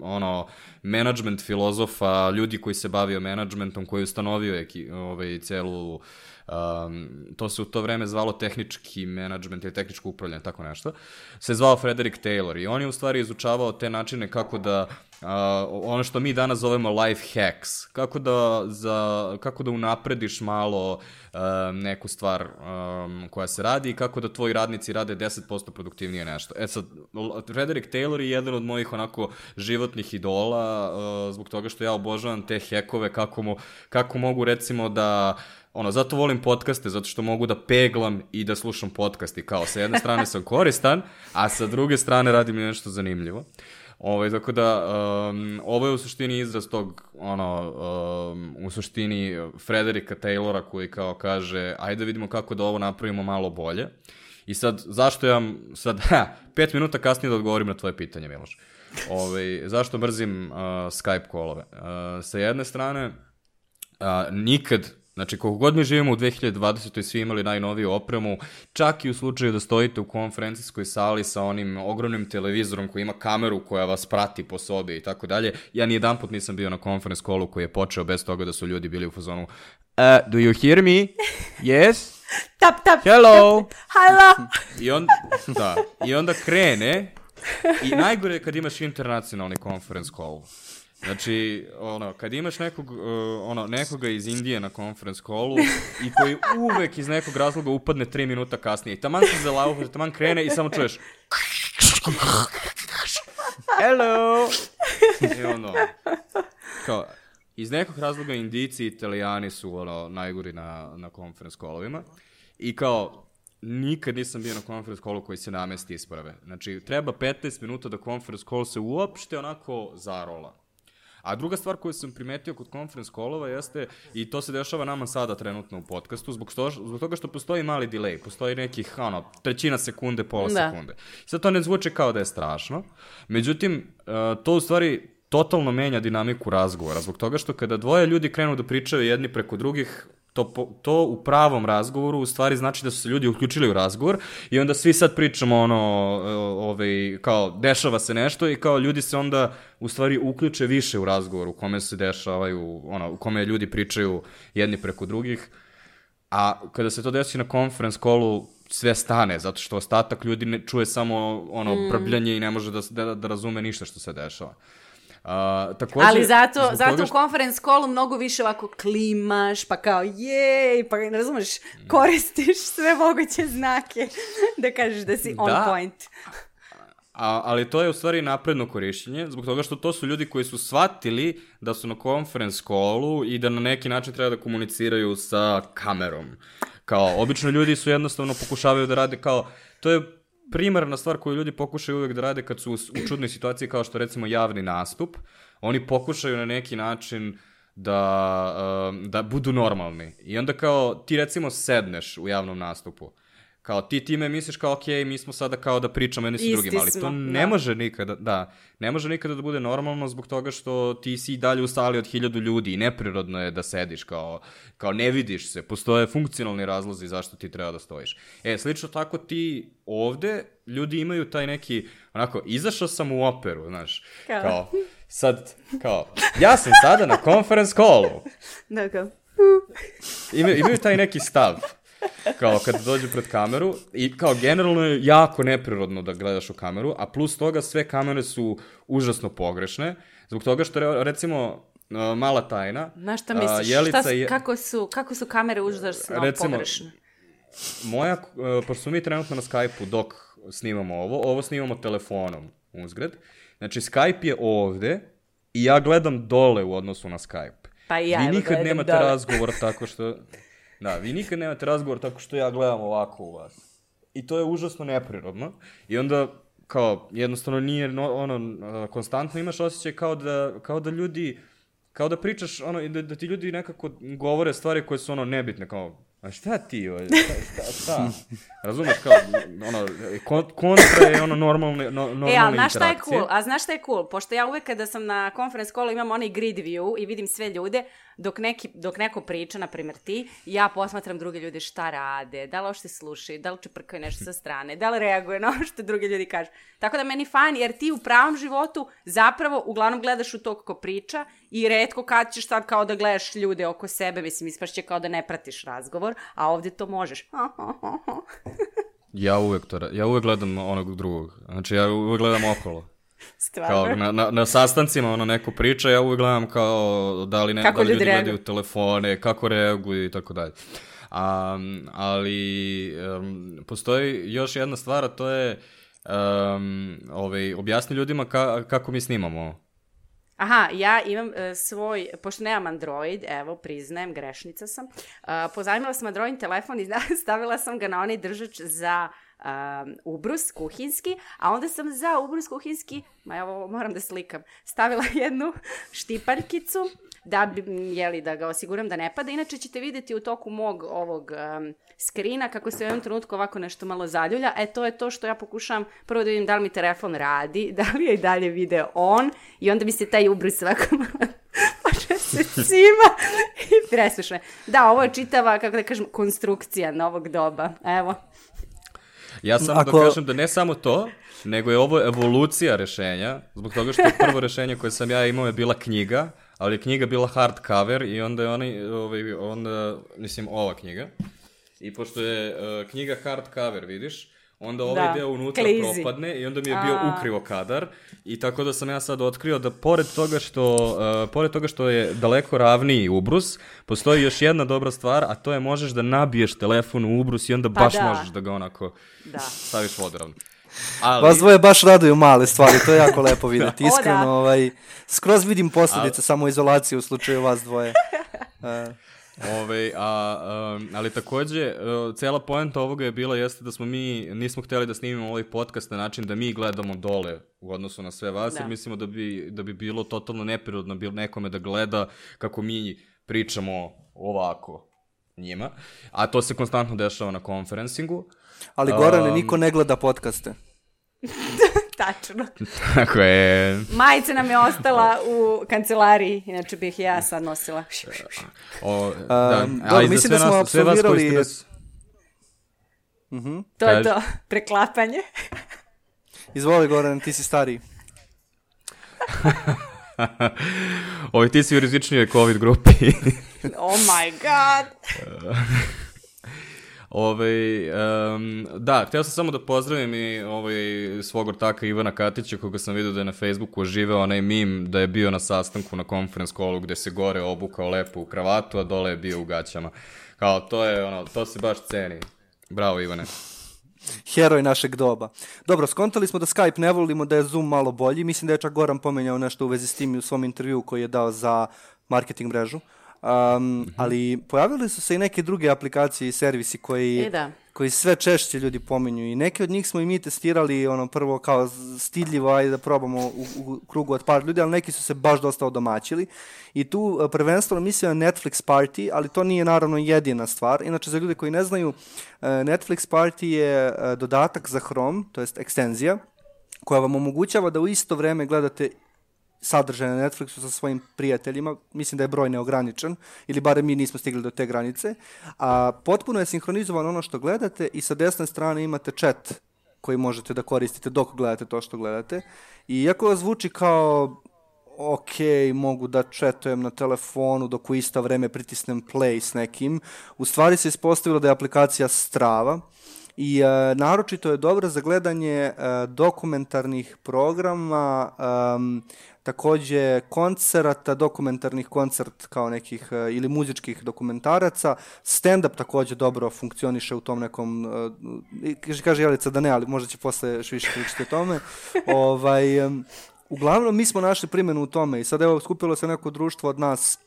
[SPEAKER 1] ono, management filozofa, ljudi koji se bavio managementom, koji je ustanovio eki, ovaj, celu um, to se u to vreme zvalo tehnički menadžment ili tehničko upravljanje, tako nešto, se zvao Frederick Taylor i on je u stvari izučavao te načine kako da uh, ono što mi danas zovemo life hacks, kako da, za, kako da unaprediš malo uh, neku stvar um, koja se radi i kako da tvoji radnici rade 10% produktivnije nešto. E sad, Frederick Taylor je jedan od mojih onako životnih idola uh, zbog toga što ja obožavam te hekove kako, mo, kako mogu recimo da ono, zato volim podcaste, zato što mogu da peglam i da slušam podcast i kao, sa jedne strane sam koristan, a sa druge strane radim nešto zanimljivo. Ovaj, tako da, um, ovo je u suštini izraz tog, ono, um, u suštini Frederika Taylora koji kao kaže, ajde da vidimo kako da ovo napravimo malo bolje. I sad, zašto ja, sad, ha, pet minuta kasnije da odgovorim na tvoje pitanje, Miloš. Ovaj, zašto mrzim uh, Skype kolove? Uh, sa jedne strane, uh, nikad Znači, koliko god mi živimo u 2020. svi imali najnoviju opremu, čak i u slučaju da stojite u konferencijskoj sali sa onim ogromnim televizorom koji ima kameru koja vas prati po sobi i tako dalje, ja ni jedan put nisam bio na conference callu koji je počeo bez toga da su ljudi bili u fazonu uh, do you hear me? Yes?
[SPEAKER 3] tap, tap.
[SPEAKER 1] Hello?
[SPEAKER 3] Tap, hello?
[SPEAKER 1] I, on, da, I onda krene i najgore je kad imaš internacionalni conference call. Znači, ono, kad imaš nekog, uh, ono, nekoga iz Indije na conference callu i koji uvek iz nekog razloga upadne 3 minuta kasnije i taman se zalaufa, taman krene i samo čuješ Hello! I ono, kao, iz nekog razloga indici i italijani su ono, najgori na, na conference callovima. I kao, nikad nisam bio na conference callu koji se namesti isprave. Znači, treba 15 minuta da conference call se uopšte onako zarola. A druga stvar koju sam primetio kod conference callova jeste, i to se dešava nama sada trenutno u podcastu, zbog, sto, zbog toga što postoji mali delay, postoji nekih, ono, trećina sekunde, pola da. sekunde. Sad to ne zvuči kao da je strašno, međutim, uh, to u stvari totalno menja dinamiku razgovora, zbog toga što kada dvoje ljudi krenu da pričaju jedni preko drugih, to, to u pravom razgovoru u stvari znači da su se ljudi uključili u razgovor i onda svi sad pričamo ono, ovaj, kao dešava se nešto i kao ljudi se onda u stvari uključe više u razgovor u kome se dešavaju, ono, u kome ljudi pričaju jedni preko drugih. A kada se to desi na conference callu, sve stane, zato što ostatak ljudi ne čuje samo ono mm. brbljanje i ne može da, da, da razume ništa što se dešava.
[SPEAKER 3] A, takođe, Ali zato, zato što... u conference callu mnogo više ovako klimaš, pa kao jej, pa ne razumeš, koristiš sve moguće znake da kažeš da si on da. point.
[SPEAKER 1] A, ali to je u stvari napredno korišćenje, zbog toga što to su ljudi koji su shvatili da su na conference callu i da na neki način treba da komuniciraju sa kamerom. Kao, obično ljudi su jednostavno pokušavaju da rade kao, to je primarna stvar koju ljudi pokušaju uvek da rade kad su u čudnoj situaciji kao što recimo javni nastup, oni pokušaju na neki način da, uh, da budu normalni. I onda kao ti recimo sedneš u javnom nastupu Kao ti time misliš kao, ok, mi smo sada kao da pričamo jedni sa drugim, ali to ne da. može nikada, da, ne može nikada da bude normalno zbog toga što ti si i dalje u sali od hiljadu ljudi i neprirodno je da sediš kao, kao ne vidiš se, postoje funkcionalni razlozi zašto ti treba da stojiš. E, slično tako ti ovde, ljudi imaju taj neki, onako, izašao sam u operu, znaš, kao, kao sad, kao, ja sam sada na conference callu.
[SPEAKER 3] Da, kao,
[SPEAKER 1] imaju, imaju taj neki stav kao kad dođu pred kameru i kao generalno je jako neprirodno da gledaš u kameru, a plus toga sve kamere su užasno pogrešne, zbog toga što recimo mala tajna.
[SPEAKER 3] Znaš šta misliš, Jelica šta, kako, su, kako su kamere užasno recimo, pogrešne?
[SPEAKER 1] Moja, pošto smo mi trenutno na Skype-u dok snimamo ovo, ovo snimamo telefonom uzgred, znači Skype je ovde i ja gledam dole u odnosu na Skype.
[SPEAKER 3] Pa i ja
[SPEAKER 1] Vi nikad nemate dole. razgovor tako što... Da, vi nikad nemate razgovor tako što ja gledam ovako u vas. I to je užasno neprirodno. I onda, kao, jednostavno nije, no, ono, konstantno imaš osjećaj kao da, kao da ljudi, kao da pričaš, ono, da, da ti ljudi nekako govore stvari koje su, ono, nebitne, kao, A šta ti, o, šta, šta, šta? Razumeš kao, ono, kontra je ono normalne, no, normalne
[SPEAKER 3] e, ali znaš šta je cool? A znaš šta je cool? Pošto ja uvek kada sam na conference callu imam onaj grid view i vidim sve ljude, dok, neki, dok neko priča, na primjer ti, ja posmatram druge ljude šta rade, da li ošte slušaju, da li čeprkaju nešto sa strane, da li reaguje na ovo što drugi ljudi kažu. Tako da meni fajn, jer ti u pravom životu zapravo uglavnom gledaš u to kako priča i redko kad ćeš sad kao da gledaš ljude oko sebe, mislim, ispašće kao da ne pratiš razgovor, a ovde to možeš.
[SPEAKER 1] ja uvek to, ja uvek gledam onog drugog. Znači, ja uvek gledam okolo. Stvarno? Kao na, na, na sastancima ono neko priča, ja uvijek gledam kao da li, ne, kako da li ljudi, ljudi gledaju telefone, kako reaguju i tako dalje. Um, ali um, postoji još jedna stvar, a to je um, ovaj, objasni ljudima ka, kako mi snimamo
[SPEAKER 3] Aha, ja imam uh, svoj, pošto nemam Android, evo, priznajem, grešnica sam, uh, pozajmila sam Android telefon i stavila sam ga na onaj držač za um, ubrus kuhinski, a onda sam za ubrus kuhinski, ma evo moram da slikam, stavila jednu štipaljkicu da bi, jeli, da ga osiguram da ne pada. Inače ćete videti u toku mog ovog um, skrina kako se u jednom trenutku ovako nešto malo zaljulja. E, to je to što ja pokušavam prvo da vidim da li mi telefon radi, da li je i dalje video on i onda mi se taj ubrus svako počne se cima i preslušne. Da, ovo je čitava, kako da kažem, konstrukcija novog doba. Evo.
[SPEAKER 1] Ja samo Ako... da kažem da ne samo to, nego je ovo evolucija rešenja, zbog toga što prvo rešenje koje sam ja imao je bila knjiga, ali je knjiga bila hardcover i onda je onaj, ovaj, onda, mislim, ova knjiga. I pošto je uh, knjiga hardcover, vidiš, onda ovaj da. deo unutra Klizi. propadne i onda mi je bio A. ukrivo kadar i tako da sam ja sad otkrio da pored toga što uh, pored toga što je daleko ravniji ubrus, postoji još jedna dobra stvar, a to je možeš da nabiješ telefon u ubrus i onda pa baš da. možeš da ga onako da. staviš vodoravno. Ali,
[SPEAKER 2] Vas dvoje baš raduju male stvari, to je jako lepo vidjeti.
[SPEAKER 3] O, da.
[SPEAKER 2] Iskreno, ovaj, skroz vidim posljedice samoizolacije u slučaju vas dvoje. E,
[SPEAKER 1] Ove, a, um, ali takođe, uh, cela poenta ovoga je bila jeste da smo mi, nismo hteli da snimimo ovaj podcast na način da mi gledamo dole u odnosu na sve vas,
[SPEAKER 3] Da.
[SPEAKER 1] jer mislimo da bi, da bi bilo totalno neprirodno bil nekome da gleda kako mi pričamo ovako njima, a to se konstantno dešava na konferencingu.
[SPEAKER 2] ali Gorane,
[SPEAKER 1] Um,
[SPEAKER 2] niko ne gleda podcaste.
[SPEAKER 3] Tačno.
[SPEAKER 1] Tako je,
[SPEAKER 3] Majica nam je ostala u kancelariji, inače bih ja sad nosila.
[SPEAKER 1] o, da,
[SPEAKER 2] Um,
[SPEAKER 1] a
[SPEAKER 2] dobro, mislim
[SPEAKER 1] sve
[SPEAKER 2] da smo
[SPEAKER 1] nas- sve vas koji ste
[SPEAKER 2] apsolvirali-
[SPEAKER 1] nas-
[SPEAKER 3] To je
[SPEAKER 1] Kaži.
[SPEAKER 3] to, preklapanje.
[SPEAKER 2] Izvoli Gorane, ti si stariji.
[SPEAKER 1] Ovi, ti si u rizičnijoj COVID grupi.
[SPEAKER 3] Oh my god.
[SPEAKER 1] Ove, um, da, htio sam samo da pozdravim i ovaj, svog ortaka Ivana Katića, koga sam vidio da je na Facebooku oživeo onaj mim da je bio na sastanku na conference callu gde se gore obukao lepo u kravatu, a dole je bio u gaćama. Kao, to je ono, to se baš ceni. Bravo Ivane.
[SPEAKER 2] Heroj našeg doba. Dobro, skontali smo da Skype ne volimo, da je Zoom malo bolji. Mislim da je čak Goran pomenjao nešto u vezi s tim u svom intervju koji je dao za marketing mrežu. Um, ali pojavili su se i neke druge aplikacije i servisi koji,
[SPEAKER 3] E, da.
[SPEAKER 2] koji sve češće ljudi pominju i neke od njih smo i mi testirali ono prvo kao stidljivo, ajde da probamo u, u krugu od par ljudi, ali neki su se baš dosta odomaćili i tu e, prvenstveno mislim na Netflix Party, ali to nije naravno jedina stvar. Inače, za ljude koji ne znaju, e, Netflix Party je e, dodatak za Chrome, to jest ekstenzija, koja vam omogućava da u isto vreme gledate sadržaj na Netflixu sa svojim prijateljima, mislim da je broj neograničen, ili barem mi nismo stigli do te granice, a potpuno je sinhronizovano ono što gledate i sa desne strane imate chat koji možete da koristite dok gledate to što gledate. I iako zvuči kao ok, mogu da chatujem na telefonu dok u isto vreme pritisnem play s nekim, u stvari se ispostavilo da je aplikacija strava i e, naročito je dobra za gledanje e, dokumentarnih programa, em, takođe koncerata, dokumentarnih koncert kao nekih e, ili muzičkih dokumentaraca. Stand-up takođe dobro funkcioniše u tom nekom, kaže, kaže Jelica da ne, ali možda će posle još više pričati o tome. ovaj, uglavnom, mi smo našli primjenu u tome i sad evo skupilo se neko društvo od nas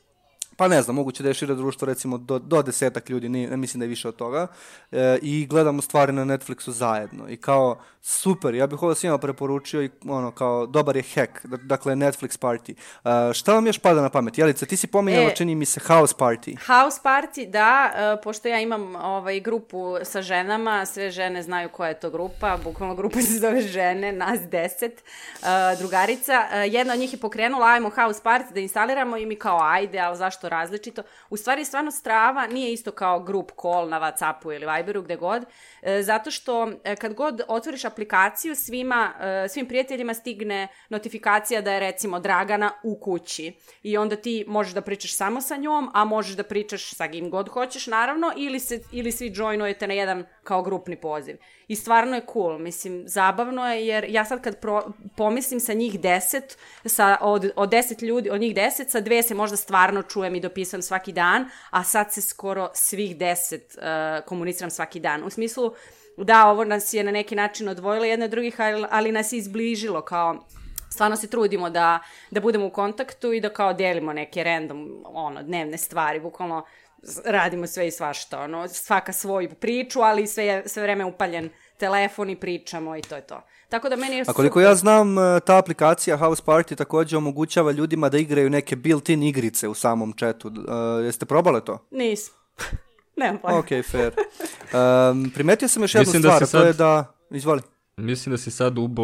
[SPEAKER 2] pa ne znam, moguće da je šire društvo recimo do, do desetak ljudi, ne, ne mislim da je više od toga, e, i gledamo stvari na Netflixu zajedno. I kao, super, ja bih ovo svima preporučio i ono, kao, dobar je hack, da- dakle Netflix party. E, šta vam još pada na pamet? Jelica, ti si pominjala,
[SPEAKER 3] E.
[SPEAKER 2] čini mi se, house party.
[SPEAKER 3] House party, da, e, pošto ja imam ovaj, grupu sa ženama, sve žene znaju koja je to grupa, bukvalno grupa se zove žene, nas deset, e, drugarica. E, jedna od njih je pokrenula, ajmo house party da instaliramo i mi kao ajde, ali zašto različito? U stvari, stvarno strava nije isto kao group call na Whatsappu ili Viberu, gde god, e, zato što e, kad god otvoriš aplikaciju, svima, e, svim prijateljima stigne notifikacija da je recimo Dragana u kući i onda ti možeš da pričaš samo sa njom, a možeš da pričaš sa kim god hoćeš naravno ili, se, ili svi joinujete na jedan kao grupni poziv. I stvarno je cool, mislim, zabavno je jer ja sad kad pro, pomislim sa njih deset, sa, od, od deset ljudi, od njih deset, sa dve se možda stvarno čujem i dopisujem svaki dan, a sad se skoro svih deset uh, komuniciram svaki dan. U smislu, da, ovo nas je na neki način odvojilo jedne od drugih, ali, ali nas je izbližilo kao stvarno se trudimo da, da budemo u kontaktu i da kao delimo neke random ono, dnevne stvari, bukvalno radimo sve i svašta, ono, svaka svoju priču, ali sve, je- sve vreme upaljen telefon i pričamo i to je to. Tako da meni je
[SPEAKER 2] A koliko
[SPEAKER 3] super.
[SPEAKER 2] ja znam, e, ta aplikacija House Party takođe omogućava ljudima da igraju neke built-in igrice u samom chatu. E, jeste probale to?
[SPEAKER 3] Nisam. Nemam pojma.
[SPEAKER 2] Ok, fair. Um, primetio sam još jednu
[SPEAKER 1] Mislim da
[SPEAKER 2] stvar,
[SPEAKER 1] si
[SPEAKER 2] a to je
[SPEAKER 1] sad-
[SPEAKER 2] da... Izvoli.
[SPEAKER 1] Mislim da si sad ubo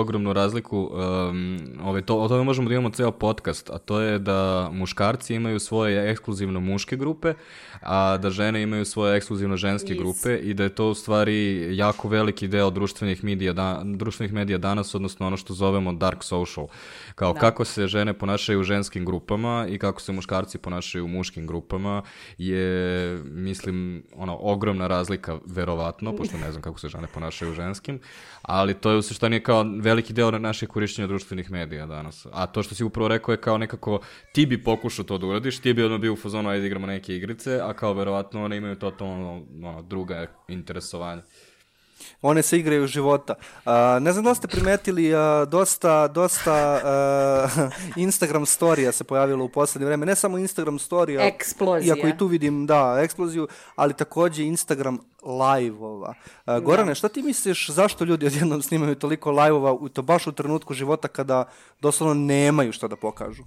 [SPEAKER 1] ogromnu razliku, um, ovaj, to, o tome možemo da imamo ceo podcast, a to je da muškarci imaju svoje ekskluzivno muške grupe, a da žene imaju svoje ekskluzivno ženske
[SPEAKER 3] Yes.
[SPEAKER 1] grupe i da je to u stvari jako veliki deo društvenih medija, da, društvenih medija danas, odnosno ono što zovemo dark social. Kao
[SPEAKER 3] Da.
[SPEAKER 1] kako se žene ponašaju u ženskim grupama i kako se muškarci ponašaju u muškim grupama je, mislim, ono, ogromna razlika, verovatno, pošto ne znam kako se žene ponašaju u ženskim, ali to je u suštini kao veliki deo na naših korišćenja društvenih medija danas. A to što si upravo rekao je kao nekako, ti bi pokušao to da uradiš, ti bi ono bio u fazonu, ajde igramo neke igrice, a kao verovatno one imaju totalno ono, druga interesovanja.
[SPEAKER 2] One se igraju života. A, ne znam da ste primetili, a, dosta, dosta a, Instagram storija se pojavilo u poslednje vreme. Ne samo Instagram storija,
[SPEAKER 3] Eksplozija.
[SPEAKER 2] iako i tu vidim, da, eksploziju, ali takođe Instagram live-ova. A, Gorane, šta ti misliš zašto ljudi odjednom snimaju toliko live-ova u to baš u trenutku života kada doslovno nemaju šta da pokažu?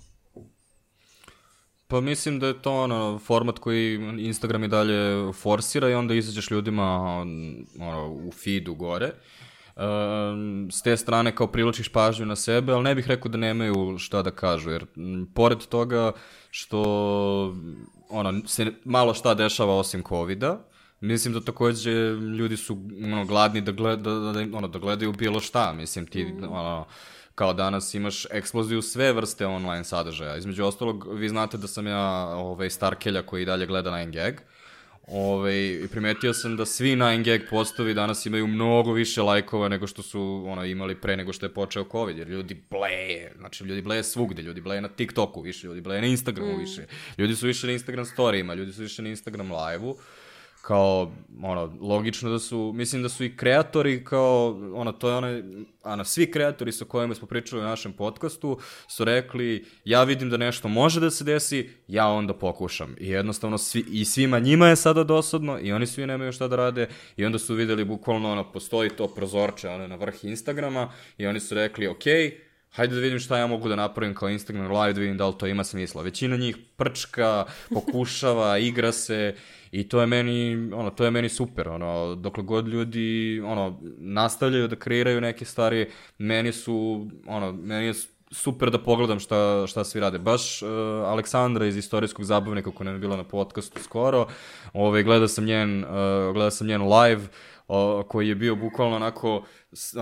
[SPEAKER 1] Pa mislim da je to ono, format koji Instagram i dalje forsira i onda izađeš ljudima ono, u feedu gore. Um, s te strane kao privlačiš pažnju na sebe, ali ne bih rekao da nemaju šta da kažu, jer m, pored toga što ono, se malo šta dešava osim covida, Mislim da takođe ljudi su ono, gladni da, gled, da, da, ono, da gledaju bilo šta. Mislim, ti, mm. ono, kao danas imaš eksploziju sve vrste online sadržaja. Između ostalog, vi znate da sam ja ovaj, Starkelja koji dalje gleda 9gag. Ove, I primetio sam da svi 9gag postovi danas imaju mnogo više lajkova nego što su ono, imali pre nego što je počeo COVID, jer ljudi bleje, znači ljudi bleje svugde, ljudi bleje na TikToku više, ljudi bleje na Instagramu mm. više, ljudi su više na Instagram storijima, ljudi su više na Instagram live-u kao, ono, logično da su, mislim da su i kreatori kao, ono, to je onaj, ano, svi kreatori sa kojima smo pričali u našem podcastu su rekli, ja vidim da nešto može da se desi, ja onda pokušam. I jednostavno, svi, i svima njima je sada dosadno, i oni svi nemaju šta da rade, i onda su videli bukvalno, ono, postoji to prozorče, ono, na vrh Instagrama, i oni su rekli, okej, okay, hajde da vidim šta ja mogu da napravim kao Instagram live, da vidim da li to ima smisla. Većina njih prčka, pokušava, igra se I to je meni, ono, to je meni super, ono, dokle god ljudi, ono, nastavljaju da kreiraju neke stvari, meni su, ono, meni je super da pogledam šta, šta svi rade. Baš uh, Aleksandra iz Istorijskog zabavnika, koja nam je bila na podcastu skoro, ovaj, gledao sam njen, uh, gledao sam njen live, o, koji je bio bukvalno onako,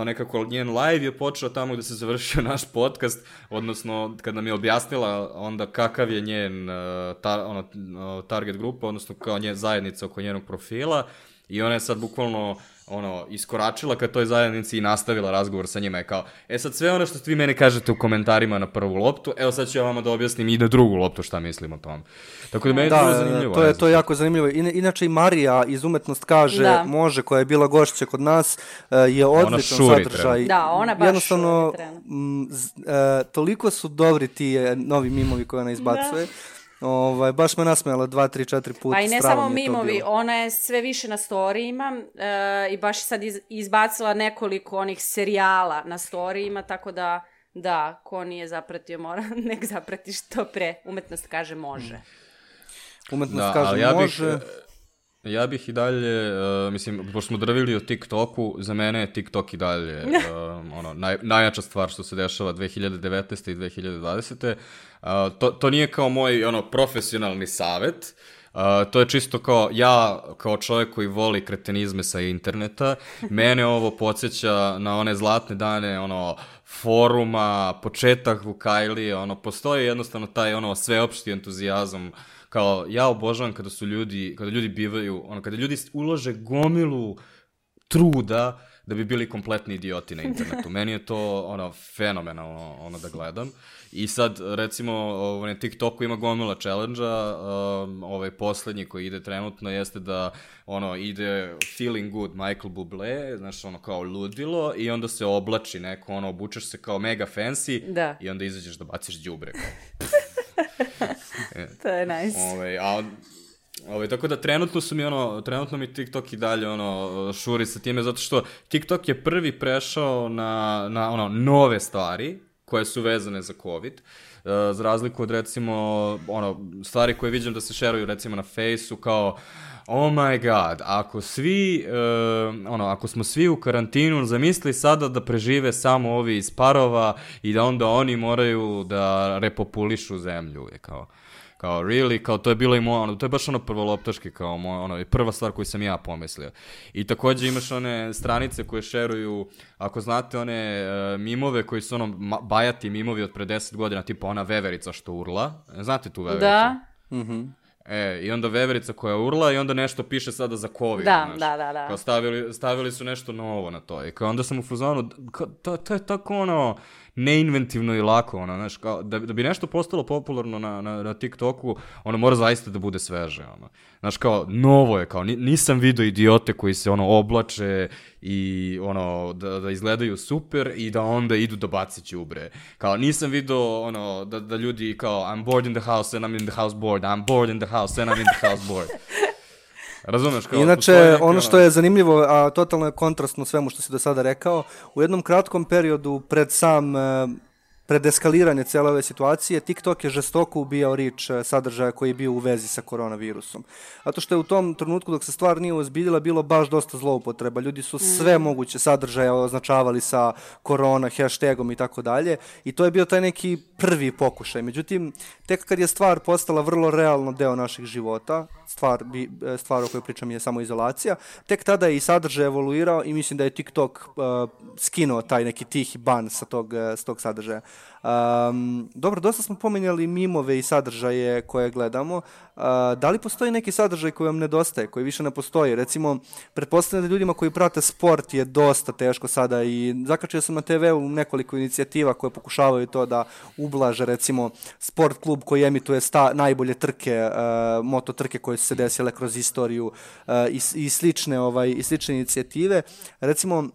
[SPEAKER 1] nekako njen live je počeo tamo gde se završio naš podcast, odnosno kad nam je objasnila onda kakav je njen uh, ta, ono, target grupa, odnosno kao njen zajednica oko njenog profila i ona je sad bukvalno ono, iskoračila ka toj zajednici i nastavila razgovor sa njima je kao, e sad sve ono što vi meni kažete u komentarima na prvu loptu, evo sad ću ja vama da objasnim i na drugu loptu šta mislim o tom. Tako da meni
[SPEAKER 2] da,
[SPEAKER 1] je zanimljivo.
[SPEAKER 2] To je, to je jako zanimljivo. Inače i Marija iz Umetnost kaže, da. može, koja je bila gošća kod nas, e, je odličan sadržaj.
[SPEAKER 3] Da, ona baš
[SPEAKER 2] Jednostavno, m, z, e, toliko su dobri ti e, novi mimovi koje ona izbacuje. Da Ovaj, baš me nasmejala dva, tri, četiri puta.
[SPEAKER 3] Pa i ne samo mimovi, ona je sve više na storijima e, i baš sad iz, izbacila nekoliko onih serijala na storijima, tako da da, ko nije zapratio mora, nek zaprati što pre. Umetnost kaže može.
[SPEAKER 2] Umetnost da, kaže ja može. Bih,
[SPEAKER 1] Ja bih i dalje, uh, mislim, pošto smo dravili o TikToku, za mene je TikTok i dalje uh, ono, naj, najjača stvar što se dešava 2019. i 2020. Uh, to, to nije kao moj ono, profesionalni savet, Uh, to je čisto kao ja, kao čovjek koji voli kretenizme sa interneta, mene ovo podsjeća na one zlatne dane, ono, foruma, početak Vukajlije, ono, postoji jednostavno taj, ono, sveopšti entuzijazam uh, kao ja obožavam kada su ljudi, kada ljudi bivaju, ono, kada ljudi ulože gomilu truda da bi bili kompletni idioti na internetu. Meni je to ono fenomenalno ono da gledam. I sad recimo ovaj na TikToku ima gomila challenge-a, um, ovaj poslednji koji ide trenutno jeste da ono ide feeling good Michael Bublé, znaš ono kao ludilo i onda se oblači neko ono obučeš se kao mega fancy
[SPEAKER 3] da.
[SPEAKER 1] i onda izađeš da baciš đubre.
[SPEAKER 3] to je nice.
[SPEAKER 1] Ove, ovaj, a Ove, tako da trenutno su mi ono, trenutno mi TikTok i dalje ono, šuri sa time, zato što TikTok je prvi prešao na, na ono, nove stvari koje su vezane za COVID. Uh, za razliku od recimo ono, stvari koje vidim da se šeruju recimo na Faceu kao oh my god, ako svi, uh, ono, ako smo svi u karantinu, zamisli sada da prežive samo ovi iz parova i da onda oni moraju da repopulišu zemlju, je kao kao really, kao to je bilo i moja, ono, to je baš ono prvoloptaški, kao moja, ono, prva stvar koju sam ja pomislio. I takođe imaš one stranice koje šeruju, ako znate one uh, mimove koji su ono bajati mimovi od pre 10 godina, tipa ona veverica što urla, znate tu vevericu?
[SPEAKER 3] Da.
[SPEAKER 2] Mhm. Mm
[SPEAKER 1] E, i onda veverica koja urla i onda nešto piše sada za COVID.
[SPEAKER 3] Da,
[SPEAKER 1] znaš.
[SPEAKER 3] da, da, da.
[SPEAKER 1] Kao stavili, stavili su nešto novo na to. I kao onda sam u fuzonu, to, to je tako ono, neinventivno i lako, ono, znaš, kao, da, da bi nešto postalo popularno na, na, na TikToku, ono mora zaista da bude sveže, ono. Znaš, kao, novo je, kao, nisam video idiote koji se, ono, oblače i, ono, da, da izgledaju super i da onda idu da baci ćubre. Kao, nisam video, ono, da, da ljudi, kao, I'm bored in the house and I'm in the house bored, I'm bored in the house and I'm in the house bored. Razumeš kao...
[SPEAKER 2] Inače, ono što je zanimljivo, a totalno je kontrastno svemu što si do sada rekao, u jednom kratkom periodu pred sam e, pred eskaliranje cele ove situacije, TikTok je žestoko ubijao rič e, sadržaja koji je bio u vezi sa koronavirusom. Zato što je u tom trenutku dok se stvar nije ozbiljila bilo baš dosta zloupotreba. Ljudi su sve mm. moguće sadržaje označavali sa korona, hashtagom i tako dalje i to je bio taj neki prvi pokušaj. Međutim, tek kad je stvar postala vrlo realno deo naših života, stvar, e, stvar o kojoj pričam je samo izolacija, tek tada je i sadržaj evoluirao i mislim da je TikTok uh, skinuo taj neki tihi ban sa tog, uh, s tog sadržaja. Um, dobro, dosta smo pomenjali mimove i sadržaje koje gledamo. Uh, da li postoji neki sadržaj koji vam nedostaje, koji više ne postoji? Recimo, pretpostavljam da ljudima koji prate sport je dosta teško sada i zakačio sam na TV-u nekoliko inicijativa koje pokušavaju to da ublaže, recimo, sport klub koji emituje sta, najbolje trke, uh, moto trke koje su se desile kroz istoriju uh, i, i, slične, ovaj, i slične inicijative. Recimo, uh,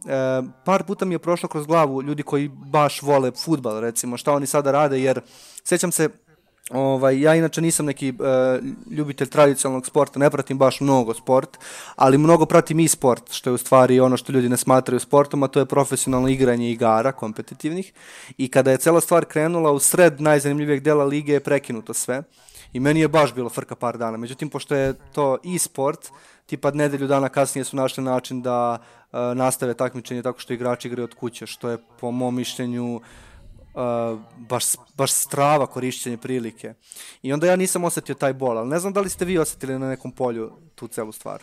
[SPEAKER 2] par puta mi je prošlo kroz glavu ljudi koji baš vole futbal, recimo, šta oni sada rade, jer sećam se Ovaj, ja inače nisam neki uh, ljubitelj tradicionalnog sporta, ne pratim baš mnogo sport, ali mnogo pratim i sport, što je u stvari ono što ljudi ne smatraju sportom, a to je profesionalno igranje igara, kompetitivnih. I kada je cela stvar krenula, u sred najzanimljivijeg dela lige je prekinuto sve. I meni je baš bilo frka par dana. Međutim, pošto je to i sport, tipa nedelju dana kasnije su našli način da uh, nastave takmičenje tako što igrači igraju od kuće, što je po mom mišljenju uh, uh, baš, baš strava korišćenje prilike. I onda ja nisam osetio taj bol, ali ne znam da li ste vi osetili na nekom polju tu celu stvar.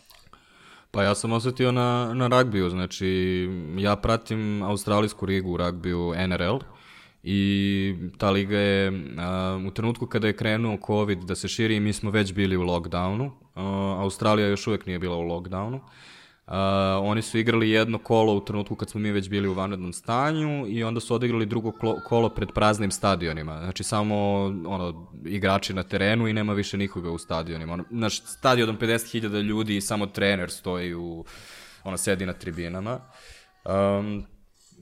[SPEAKER 1] Pa ja sam osetio na, na ragbiju, znači ja pratim australijsku ligu u ragbiju NRL i ta liga je uh, u trenutku kada je krenuo COVID da se širi mi smo već bili u lockdownu, uh, Australija još uvek nije bila u lockdownu, uh, oni su igrali jedno kolo u trenutku kad smo mi već bili u vanrednom stanju i onda su odigrali drugo kolo pred praznim stadionima. Znači samo ono, igrači na terenu i nema više nikoga u stadionima. Ono, naš stadion od 50.000 ljudi i samo trener stoji u, ono, sedi na tribinama. Um,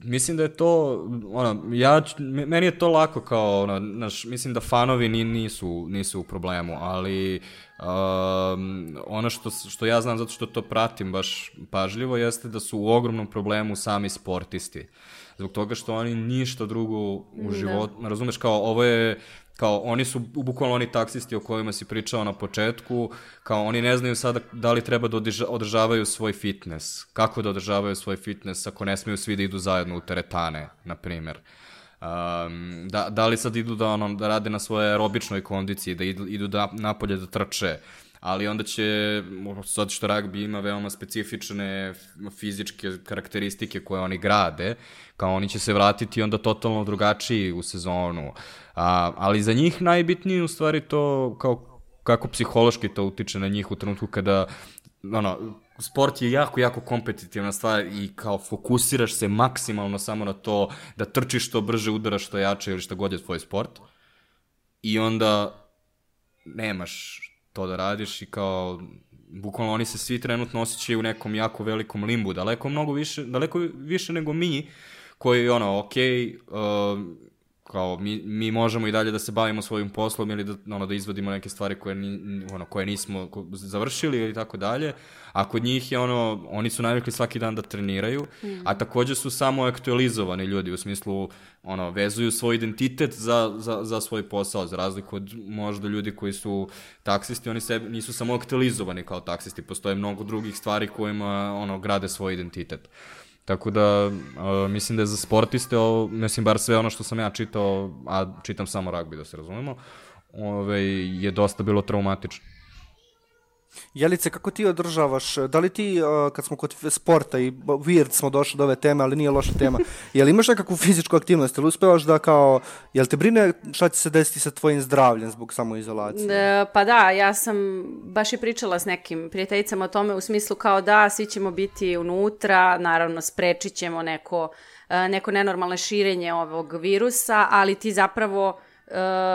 [SPEAKER 1] mislim da je to, ono, ja, meni je to lako kao, ono, naš, mislim da fanovi ni, nisu, nisu u problemu, ali um, ono što, što ja znam zato što to pratim baš pažljivo jeste da su u ogromnom problemu sami sportisti. Zbog toga što oni ništa drugo u životu, da. razumeš, kao ovo je, kao oni su bukvalno oni taksisti o kojima si pričao na početku, kao oni ne znaju sada da li treba da održavaju svoj fitness, kako da održavaju svoj fitness ako ne smiju svi da idu zajedno u teretane, na primer. Um, da, da li sad idu da, ono, da rade na svoje aerobičnoj kondiciji, da idu, idu da, napolje da trče, ali onda će, sad što ragbi ima veoma specifične fizičke karakteristike koje oni grade, kao oni će se vratiti onda totalno drugačiji u sezonu. A, ali za njih najbitnije u stvari to kao kako psihološki to utiče na njih u trenutku kada ono, sport je jako, jako kompetitivna stvar i kao fokusiraš se maksimalno samo na to da trčiš što brže, udaraš što jače ili što god je tvoj sport. I onda nemaš to da radiš i kao bukvalno oni se svi trenutno osjećaju u nekom jako velikom limbu, daleko mnogo više, daleko više nego mi, koji ono, ok, uh, kao mi, mi možemo i dalje da se bavimo svojim poslom ili da, ono, da izvodimo neke stvari koje, ni, ono, koje nismo završili ili tako dalje, a kod njih je ono, oni su navikli svaki dan da treniraju, mm. a takođe su samo aktualizovani ljudi, u smislu, ono, vezuju svoj identitet za, za, za svoj posao, za razliku od možda ljudi koji su taksisti, oni se, nisu samo aktualizovani kao taksisti, postoje mnogo drugih stvari kojima, ono, grade svoj identitet. Tako da, uh, mislim da je za sportiste, o, mislim, bar sve ono što sam ja čitao, a čitam samo ragbi, da se razumemo, ove, je dosta bilo traumatično.
[SPEAKER 2] Jelice, kako ti održavaš, da li ti, uh, kad smo kod sporta i weird smo došli do ove teme, ali nije loša tema, je li imaš nekakvu fizičku aktivnost, ili uspevaš da kao, jel te brine šta će se desiti sa tvojim zdravljem zbog samoizolacije?
[SPEAKER 3] E, pa da, ja sam baš i pričala s nekim prijateljicama o tome u smislu kao da, svi ćemo biti unutra, naravno sprečit ćemo neko, e, neko nenormalne širenje ovog virusa, ali ti zapravo Uh,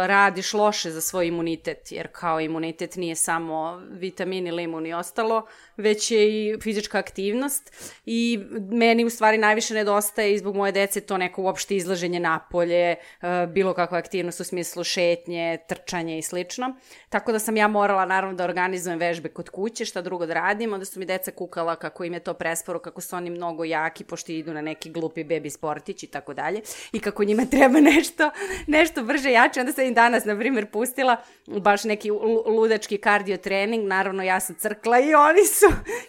[SPEAKER 3] radiš loše za svoj imunitet, jer kao imunitet nije samo vitamini, limun i ostalo, već je i fizička aktivnost i meni u stvari najviše nedostaje i zbog moje dece to neko uopšte izlaženje napolje, uh, bilo kakva aktivnost u smislu šetnje, trčanje i slično. Tako da sam ja morala naravno da organizujem vežbe kod kuće, šta drugo da radim, onda su mi deca kukala kako im je to presporo, kako su oni mnogo jaki, pošto idu na neki glupi bebi sportić i tako dalje, i kako njima treba nešto, nešto brže ja jače, onda sam im danas, na primjer, pustila baš neki ludački kardio trening, naravno ja sam crkla i oni su,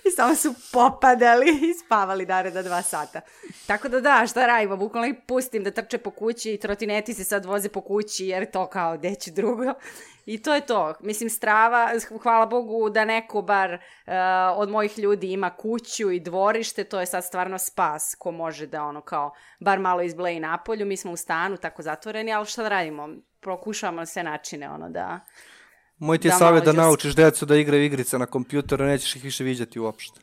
[SPEAKER 3] i samo su popadali i spavali da dva sata. Tako da da, šta radimo, bukvalno ih pustim da trče po kući i trotineti se sad voze po kući jer to kao deći drugo. I to je to. Mislim, strava, hvala Bogu da neko bar uh, od mojih ljudi ima kuću i dvorište, to je sad stvarno spas ko može da ono kao bar malo izbleji napolju. Mi smo u stanu tako zatvoreni, ali šta da radimo? Prokušavamo sve načine ono da...
[SPEAKER 2] Moj ti je da savjet da naučiš decu da igraju igrice na kompjuteru, nećeš ih više viđati uopšte.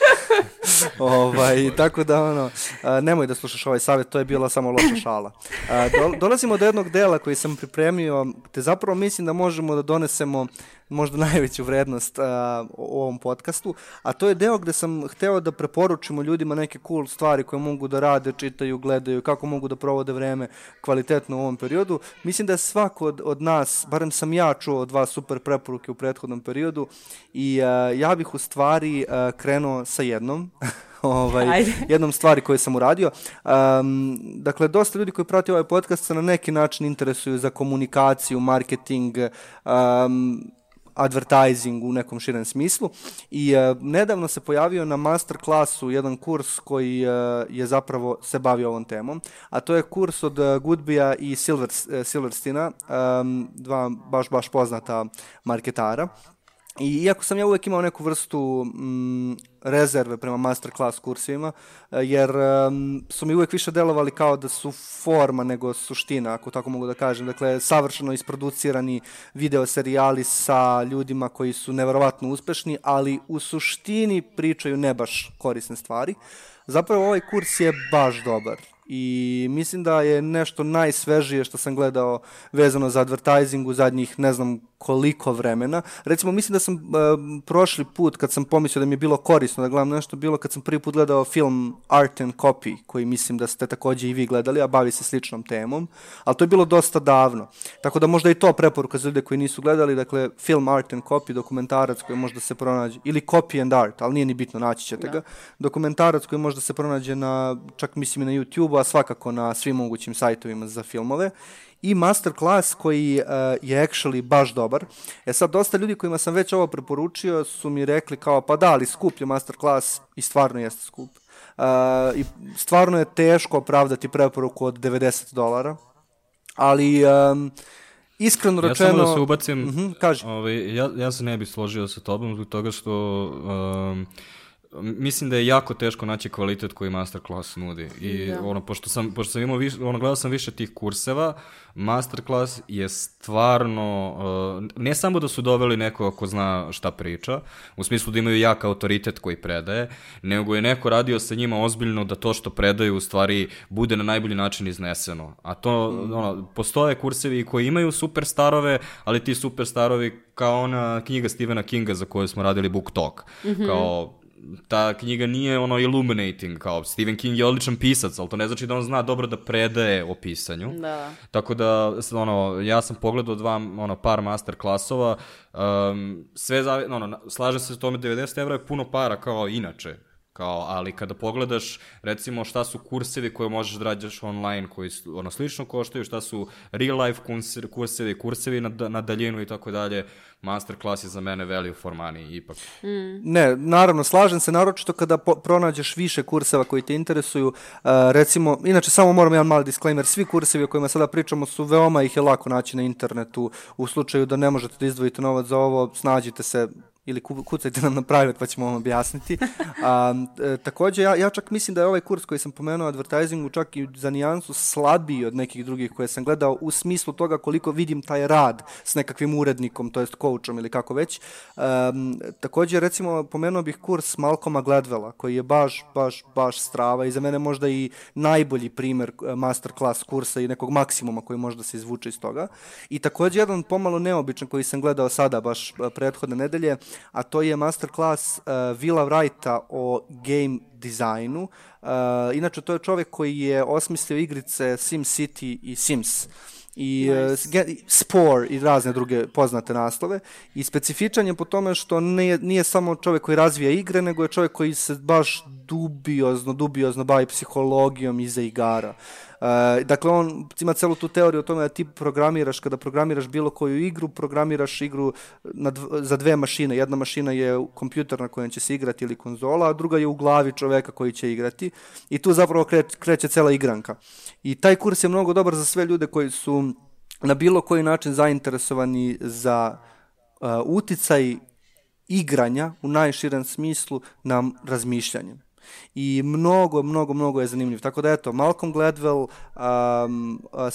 [SPEAKER 2] ovaj, tako da, ono, a, nemoj da slušaš ovaj savjet, to je bila samo loša šala. A, do, dolazimo do jednog dela koji sam pripremio, te zapravo mislim da možemo da donesemo možda najveću vrednost uh, u ovom podcastu, a to je deo gde sam hteo da preporučimo ljudima neke cool stvari koje mogu da rade, čitaju, gledaju, kako mogu da provode vreme kvalitetno u ovom periodu. Mislim da je svako od, od nas, barem sam ja čuo dva super preporuke u prethodnom periodu i uh, ja bih u stvari uh, krenuo sa jednom. ovaj, Ajde. jednom stvari koju sam uradio. Um, dakle, dosta ljudi koji prati ovaj podcast se na neki način interesuju za komunikaciju, marketing, um, advertising u nekom širem smislu i uh, nedavno se pojavio na master klasu jedan kurs koji uh, je zapravo se bavio ovom temom, a to je kurs od uh, Goodbija i Silver, Silverstina, um, dva baš baš poznata marketara. I iako sam ja uvek imao neku vrstu mm, rezerve prema masterclass kursivima, e, jer um, su mi uvek više delovali kao da su forma nego suština, ako tako mogu da kažem. Dakle, savršeno isproducirani video serijali sa ljudima koji su neverovatno uspešni, ali u suštini pričaju ne baš korisne stvari. Zapravo ovaj kurs je baš dobar i mislim da je nešto najsvežije što sam gledao vezano za advertising u zadnjih ne znam koliko vremena. Recimo, mislim da sam uh, prošli put, kad sam pomislio da mi je bilo korisno da gledam nešto, bilo kad sam prvi put gledao film Art and Copy, koji mislim da ste takođe i vi gledali, a bavi se sličnom temom, ali to je bilo dosta davno. Tako da možda i to preporuka za ljude koji nisu gledali, dakle, film Art and Copy, dokumentarac koji možda se pronađe, ili Copy and Art, ali nije ni bitno, naći ćete da. ga. Dokumentarac koji možda se pronađe na, čak mislim i na YouTube-u, a svakako na svim mogućim sajtovima za filmove i masterclass koji uh, je actually baš dobar. E sad, dosta ljudi kojima sam već ovo preporučio su mi rekli kao, pa da, ali skup je masterclass i stvarno jeste skup. Uh, I stvarno je teško opravdati preporuku od 90 dolara, ali um, iskreno rečeno... Ja samo
[SPEAKER 1] da se ubacim,
[SPEAKER 2] uh mhm, -huh, kaži.
[SPEAKER 1] Ovaj, ja, ja se ne bih složio sa tobom zbog toga što... Um, mislim da je jako teško naći kvalitet koji masterclass nudi. I da. ono, pošto sam, pošto sam imao više, ono, gledao sam više tih kurseva, masterclass je stvarno, uh, ne samo da su doveli neko ko zna šta priča, u smislu da imaju jak autoritet koji predaje, nego je neko radio sa njima ozbiljno da to što predaju u stvari bude na najbolji način izneseno. A to, mm. ono, postoje kursevi koji imaju superstarove, ali ti superstarovi kao ona knjiga Stephena Kinga za koju smo radili Book Talk. Mm -hmm. Kao ta knjiga nije ono illuminating, kao Stephen King je odličan pisac, ali to ne znači da on zna dobro da predaje o pisanju.
[SPEAKER 3] Da.
[SPEAKER 1] Tako da, ono, ja sam pogledao dva, ono, par master klasova, um, sve zavi, ono, slažem se s tome, 90 evra je puno para kao inače, Kao, ali kada pogledaš, recimo, šta su kursevi koje možeš da rađaš online, koji su, ono, slično koštaju, šta su real life kursevi, kursevi na, na daljinu i tako dalje, masterclass je za mene value for money, ipak.
[SPEAKER 2] Mm. Ne, naravno, slažem se, naročito kada po, pronađeš više kurseva koji te interesuju, uh, recimo, inače samo moram jedan mali disclaimer, svi kursevi o kojima sada pričamo su veoma ih je lako naći na internetu, u slučaju da ne možete da izdvojite novac za ovo, snađite se, ili kucajte nam na private pa ćemo vam objasniti. A, e, takođe, ja, ja čak mislim da je ovaj kurs koji sam pomenuo advertisingu čak i za nijansu slabiji od nekih drugih koje sam gledao u smislu toga koliko vidim taj rad s nekakvim urednikom, to jest coachom ili kako već. Um, takođe, recimo, pomenuo bih kurs Malcoma Gladwella, koji je baš, baš, baš strava i za mene možda i najbolji primer e, masterclass kursa i nekog maksimuma koji može da se izvuče iz toga. I takođe jedan pomalo neobičan koji sam gledao sada baš e, prethodne nedelje, a to je masterclass uh, Vila Wrighta o game dizajnu. Uh, inače, to je čovek koji je osmislio igrice Sim City i Sims i nice. uh, Spore i razne druge poznate naslove i specifičan je po tome što nije, nije samo čovek koji razvija igre, nego je čovek koji se baš dubiozno, dubiozno bavi psihologijom iza igara. Uh, dakle, on ima celu tu teoriju o tome da ti programiraš, kada programiraš bilo koju igru, programiraš igru na dv za dve mašine. Jedna mašina je kompjuter na kojem će se igrati ili konzola, a druga je u glavi čoveka koji će igrati. I tu zapravo kre, kreće cela igranka. I taj kurs je mnogo dobar za sve ljude koji su na bilo koji način zainteresovani za uh, uticaj igranja u najširem smislu na razmišljanje i mnogo, mnogo, mnogo je zanimljiv. Tako da eto, Malcolm Gladwell, um, uh, uh,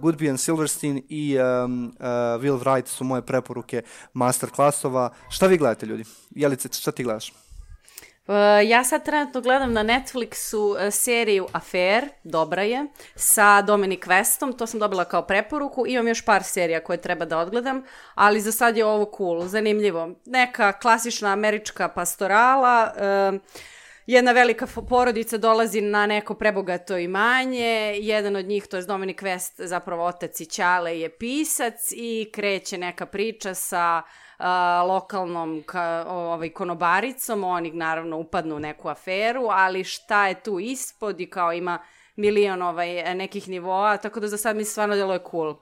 [SPEAKER 2] Goodby and Silverstein i um, uh, Will Wright su moje preporuke master klasova. Šta vi gledate ljudi? Jelice, šta ti gledaš?
[SPEAKER 3] Uh, ja sad trenutno gledam na Netflixu uh, seriju Affair, dobra je, sa Dominic Westom, to sam dobila kao preporuku, imam još par serija koje treba da odgledam, ali za sad je ovo cool, zanimljivo. Neka klasična američka pastorala, uh, jedna velika porodica dolazi na neko prebogato imanje, jedan od njih, to je Dominic West, zapravo otac i Ćale je pisac i kreće neka priča sa uh, lokalnom ka, ovaj, konobaricom, oni naravno upadnu u neku aferu, ali šta je tu ispod i kao ima milion ovaj, nekih nivoa, tako da za sad mi stvarno delo je cool. Uh,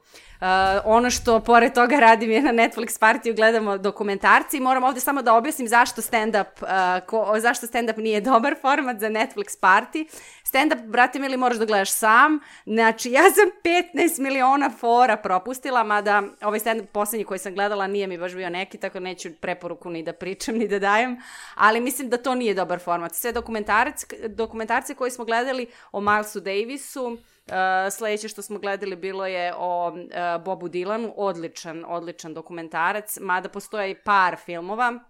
[SPEAKER 3] ono što pored toga radim je na Netflix partiju, gledamo dokumentarci i moram ovde samo da objasnim zašto stand-up, uh, zašto stand-up nije dobar format za Netflix party. Stand-up, brate mili, moraš da gledaš sam. Znači, ja sam 15 miliona fora propustila, mada ovaj stand-up poslednji koji sam gledala nije mi baš bio neki, tako neću preporuku ni da pričam, ni da dajem, ali mislim da to nije dobar format. Sve dokumentarce, dokumentarce koje smo gledali o Milesu Davisu, uh, sledeće što smo gledali bilo je o uh, Bobu Dylanu, odličan, odličan dokumentarac, mada postoje i par filmova,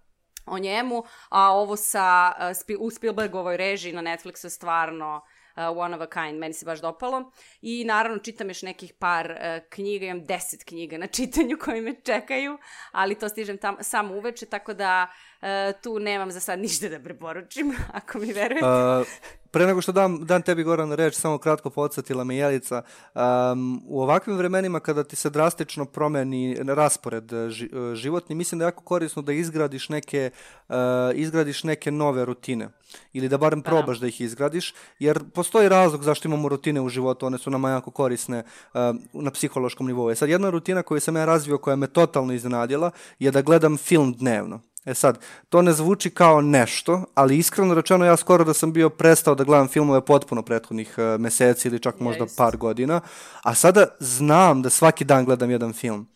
[SPEAKER 3] o njemu, a ovo sa, uh, u Spielbergovoj režiji na Netflixu je stvarno uh, One of a Kind, meni se baš dopalo. I naravno čitam još nekih par uh, knjiga, imam deset knjiga na čitanju koji me čekaju, ali to stižem tam, samo uveče, tako da uh, tu nemam za sad ništa da preporučim, ako mi verujete. Uh,
[SPEAKER 2] Pre nego što dam, dam tebi Goran reč, samo kratko podsjetila me Jelica. Um, u ovakvim vremenima kada ti se drastično promeni raspored e, ži, životni, mislim da je jako korisno da izgradiš neke, uh, izgradiš neke nove rutine. Ili da barem da. probaš da. da ih izgradiš, jer postoji razlog zašto imamo rutine u životu, one su nama jako korisne uh, na psihološkom nivou. E sad, jedna rutina koju sam ja razvio, koja me totalno iznenadila, je da gledam film dnevno. E sad, to ne zvuči kao nešto, ali iskreno rečeno ja skoro da sam bio prestao da gledam filmove potpuno prethodnih uh, meseci ili čak možda yes. par godina, a sada znam da svaki dan gledam jedan film.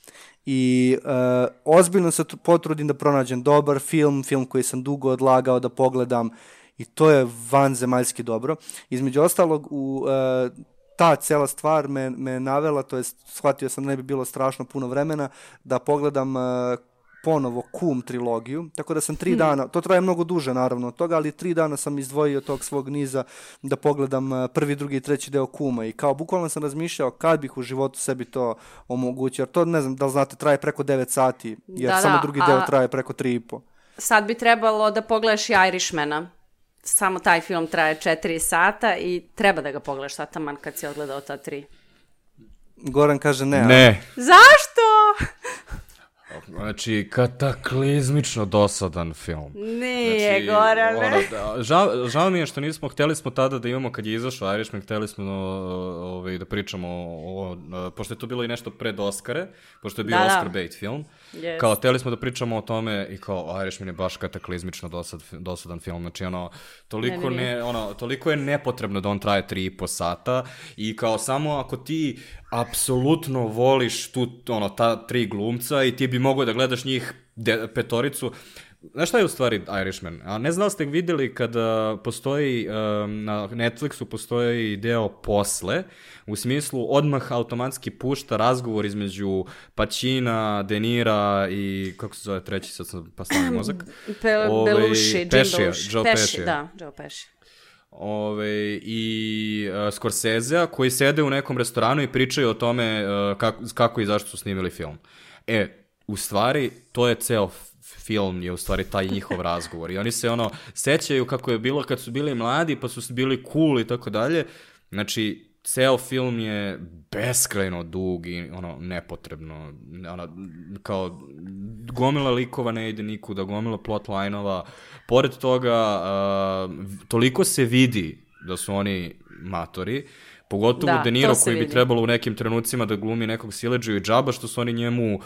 [SPEAKER 2] I uh, ozbiljno se potrudim da pronađem dobar film, film koji sam dugo odlagao da pogledam i to je vanzemaljski dobro. Između ostalog, u uh, ta cela stvar me, me navela, to jest shvatio sam da ne bi bilo strašno puno vremena, da pogledam uh, ponovo Kum trilogiju, tako da sam tri hmm. dana, to traje mnogo duže naravno od toga, ali tri dana sam izdvojio tog svog niza da pogledam eh, prvi, drugi i treći deo Kuma i kao bukvalno sam razmišljao kad bih u životu sebi to omogućio, jer to ne znam da li znate traje preko 9 sati, jer da, samo da, drugi deo traje preko 3,5.
[SPEAKER 3] Sad bi trebalo da pogledaš i Irishmana. Samo taj film traje 4 sata i treba da ga pogledaš sataman kad si odgledao ta tri.
[SPEAKER 2] Goran kaže ne.
[SPEAKER 1] Ne.
[SPEAKER 3] Zašto?
[SPEAKER 1] Znači, kataklizmično dosadan film.
[SPEAKER 3] Nije, znači, Gorane. Ono,
[SPEAKER 1] da, žao, žao mi je što nismo, hteli smo tada da imamo, kad je izašao Irishman, hteli smo ovaj, da pričamo o, o, pošto je to bilo i nešto pred Oscare, pošto je bio da, da. Oscar da. bait film, yes. kao, hteli smo da pričamo o tome i kao, Irishman je baš kataklizmično dosad, dosadan film, znači, ono, toliko, ne, ne, ne, ono, toliko je nepotrebno da on traje tri i po sata i kao, samo ako ti apsolutno voliš tu, ono, ta tri glumca i ti bi mogao da gledaš njih de, petoricu, Znaš šta je u stvari Irishman? A ne znam da ste videli kada postoji, um, na Netflixu postoji deo posle, u smislu odmah automatski pušta razgovor između Pacina, Denira i, kako se zove treći, sad sam pa stavim mozak?
[SPEAKER 3] Pe,
[SPEAKER 1] Ovaj,
[SPEAKER 3] Belushi, Jim Belushi.
[SPEAKER 1] Joe
[SPEAKER 3] Pesci. Da, Joe Pesci.
[SPEAKER 1] Ove, i uh, Scorsese-a koji sede u nekom restoranu i pričaju o tome uh, kako, kako i zašto su snimili film. E, u stvari, to je ceo film je u stvari taj njihov razgovor. I oni se ono sećaju kako je bilo kad su bili mladi, pa su bili cool i tako dalje. Znači, ceo film je beskrajno dug i ono nepotrebno ono, kao gomila likova ne ide nikuda, gomila plotline-ova pored toga uh, toliko se vidi da su oni matori Pogotovo
[SPEAKER 3] Da,
[SPEAKER 1] De Niro koji bi
[SPEAKER 3] vidi.
[SPEAKER 1] trebalo u nekim trenucima da glumi nekog sileđu i džaba što su oni njemu uh,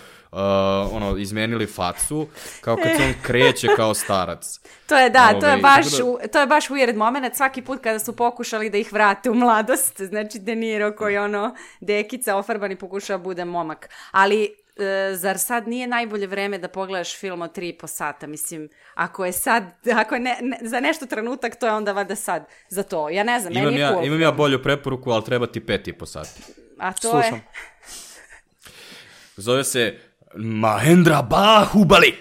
[SPEAKER 1] ono izmenili facu kao kad se on kreće kao starac.
[SPEAKER 3] To je da, to je
[SPEAKER 1] Ovaj,
[SPEAKER 3] baš,
[SPEAKER 1] da-
[SPEAKER 3] to je baš weird moment svaki put kada su pokušali da ih vrate u mladost, znači De Niro koji ono dekica ofarban i pokušava bude momak. Ali e, zar sad nije najbolje vreme da pogledaš film od tri i po sata? Mislim, ako je sad, ako je ne, ne- za nešto trenutak, to je onda valjda sad za to. Ja ne znam,
[SPEAKER 1] Imam
[SPEAKER 3] meni je
[SPEAKER 1] ja,
[SPEAKER 3] cool.
[SPEAKER 1] imam ja bolju preporuku, ali treba ti pet i po sati.
[SPEAKER 3] A to
[SPEAKER 2] Slušam.
[SPEAKER 3] je...
[SPEAKER 1] Zove se Mahendra Bahubali.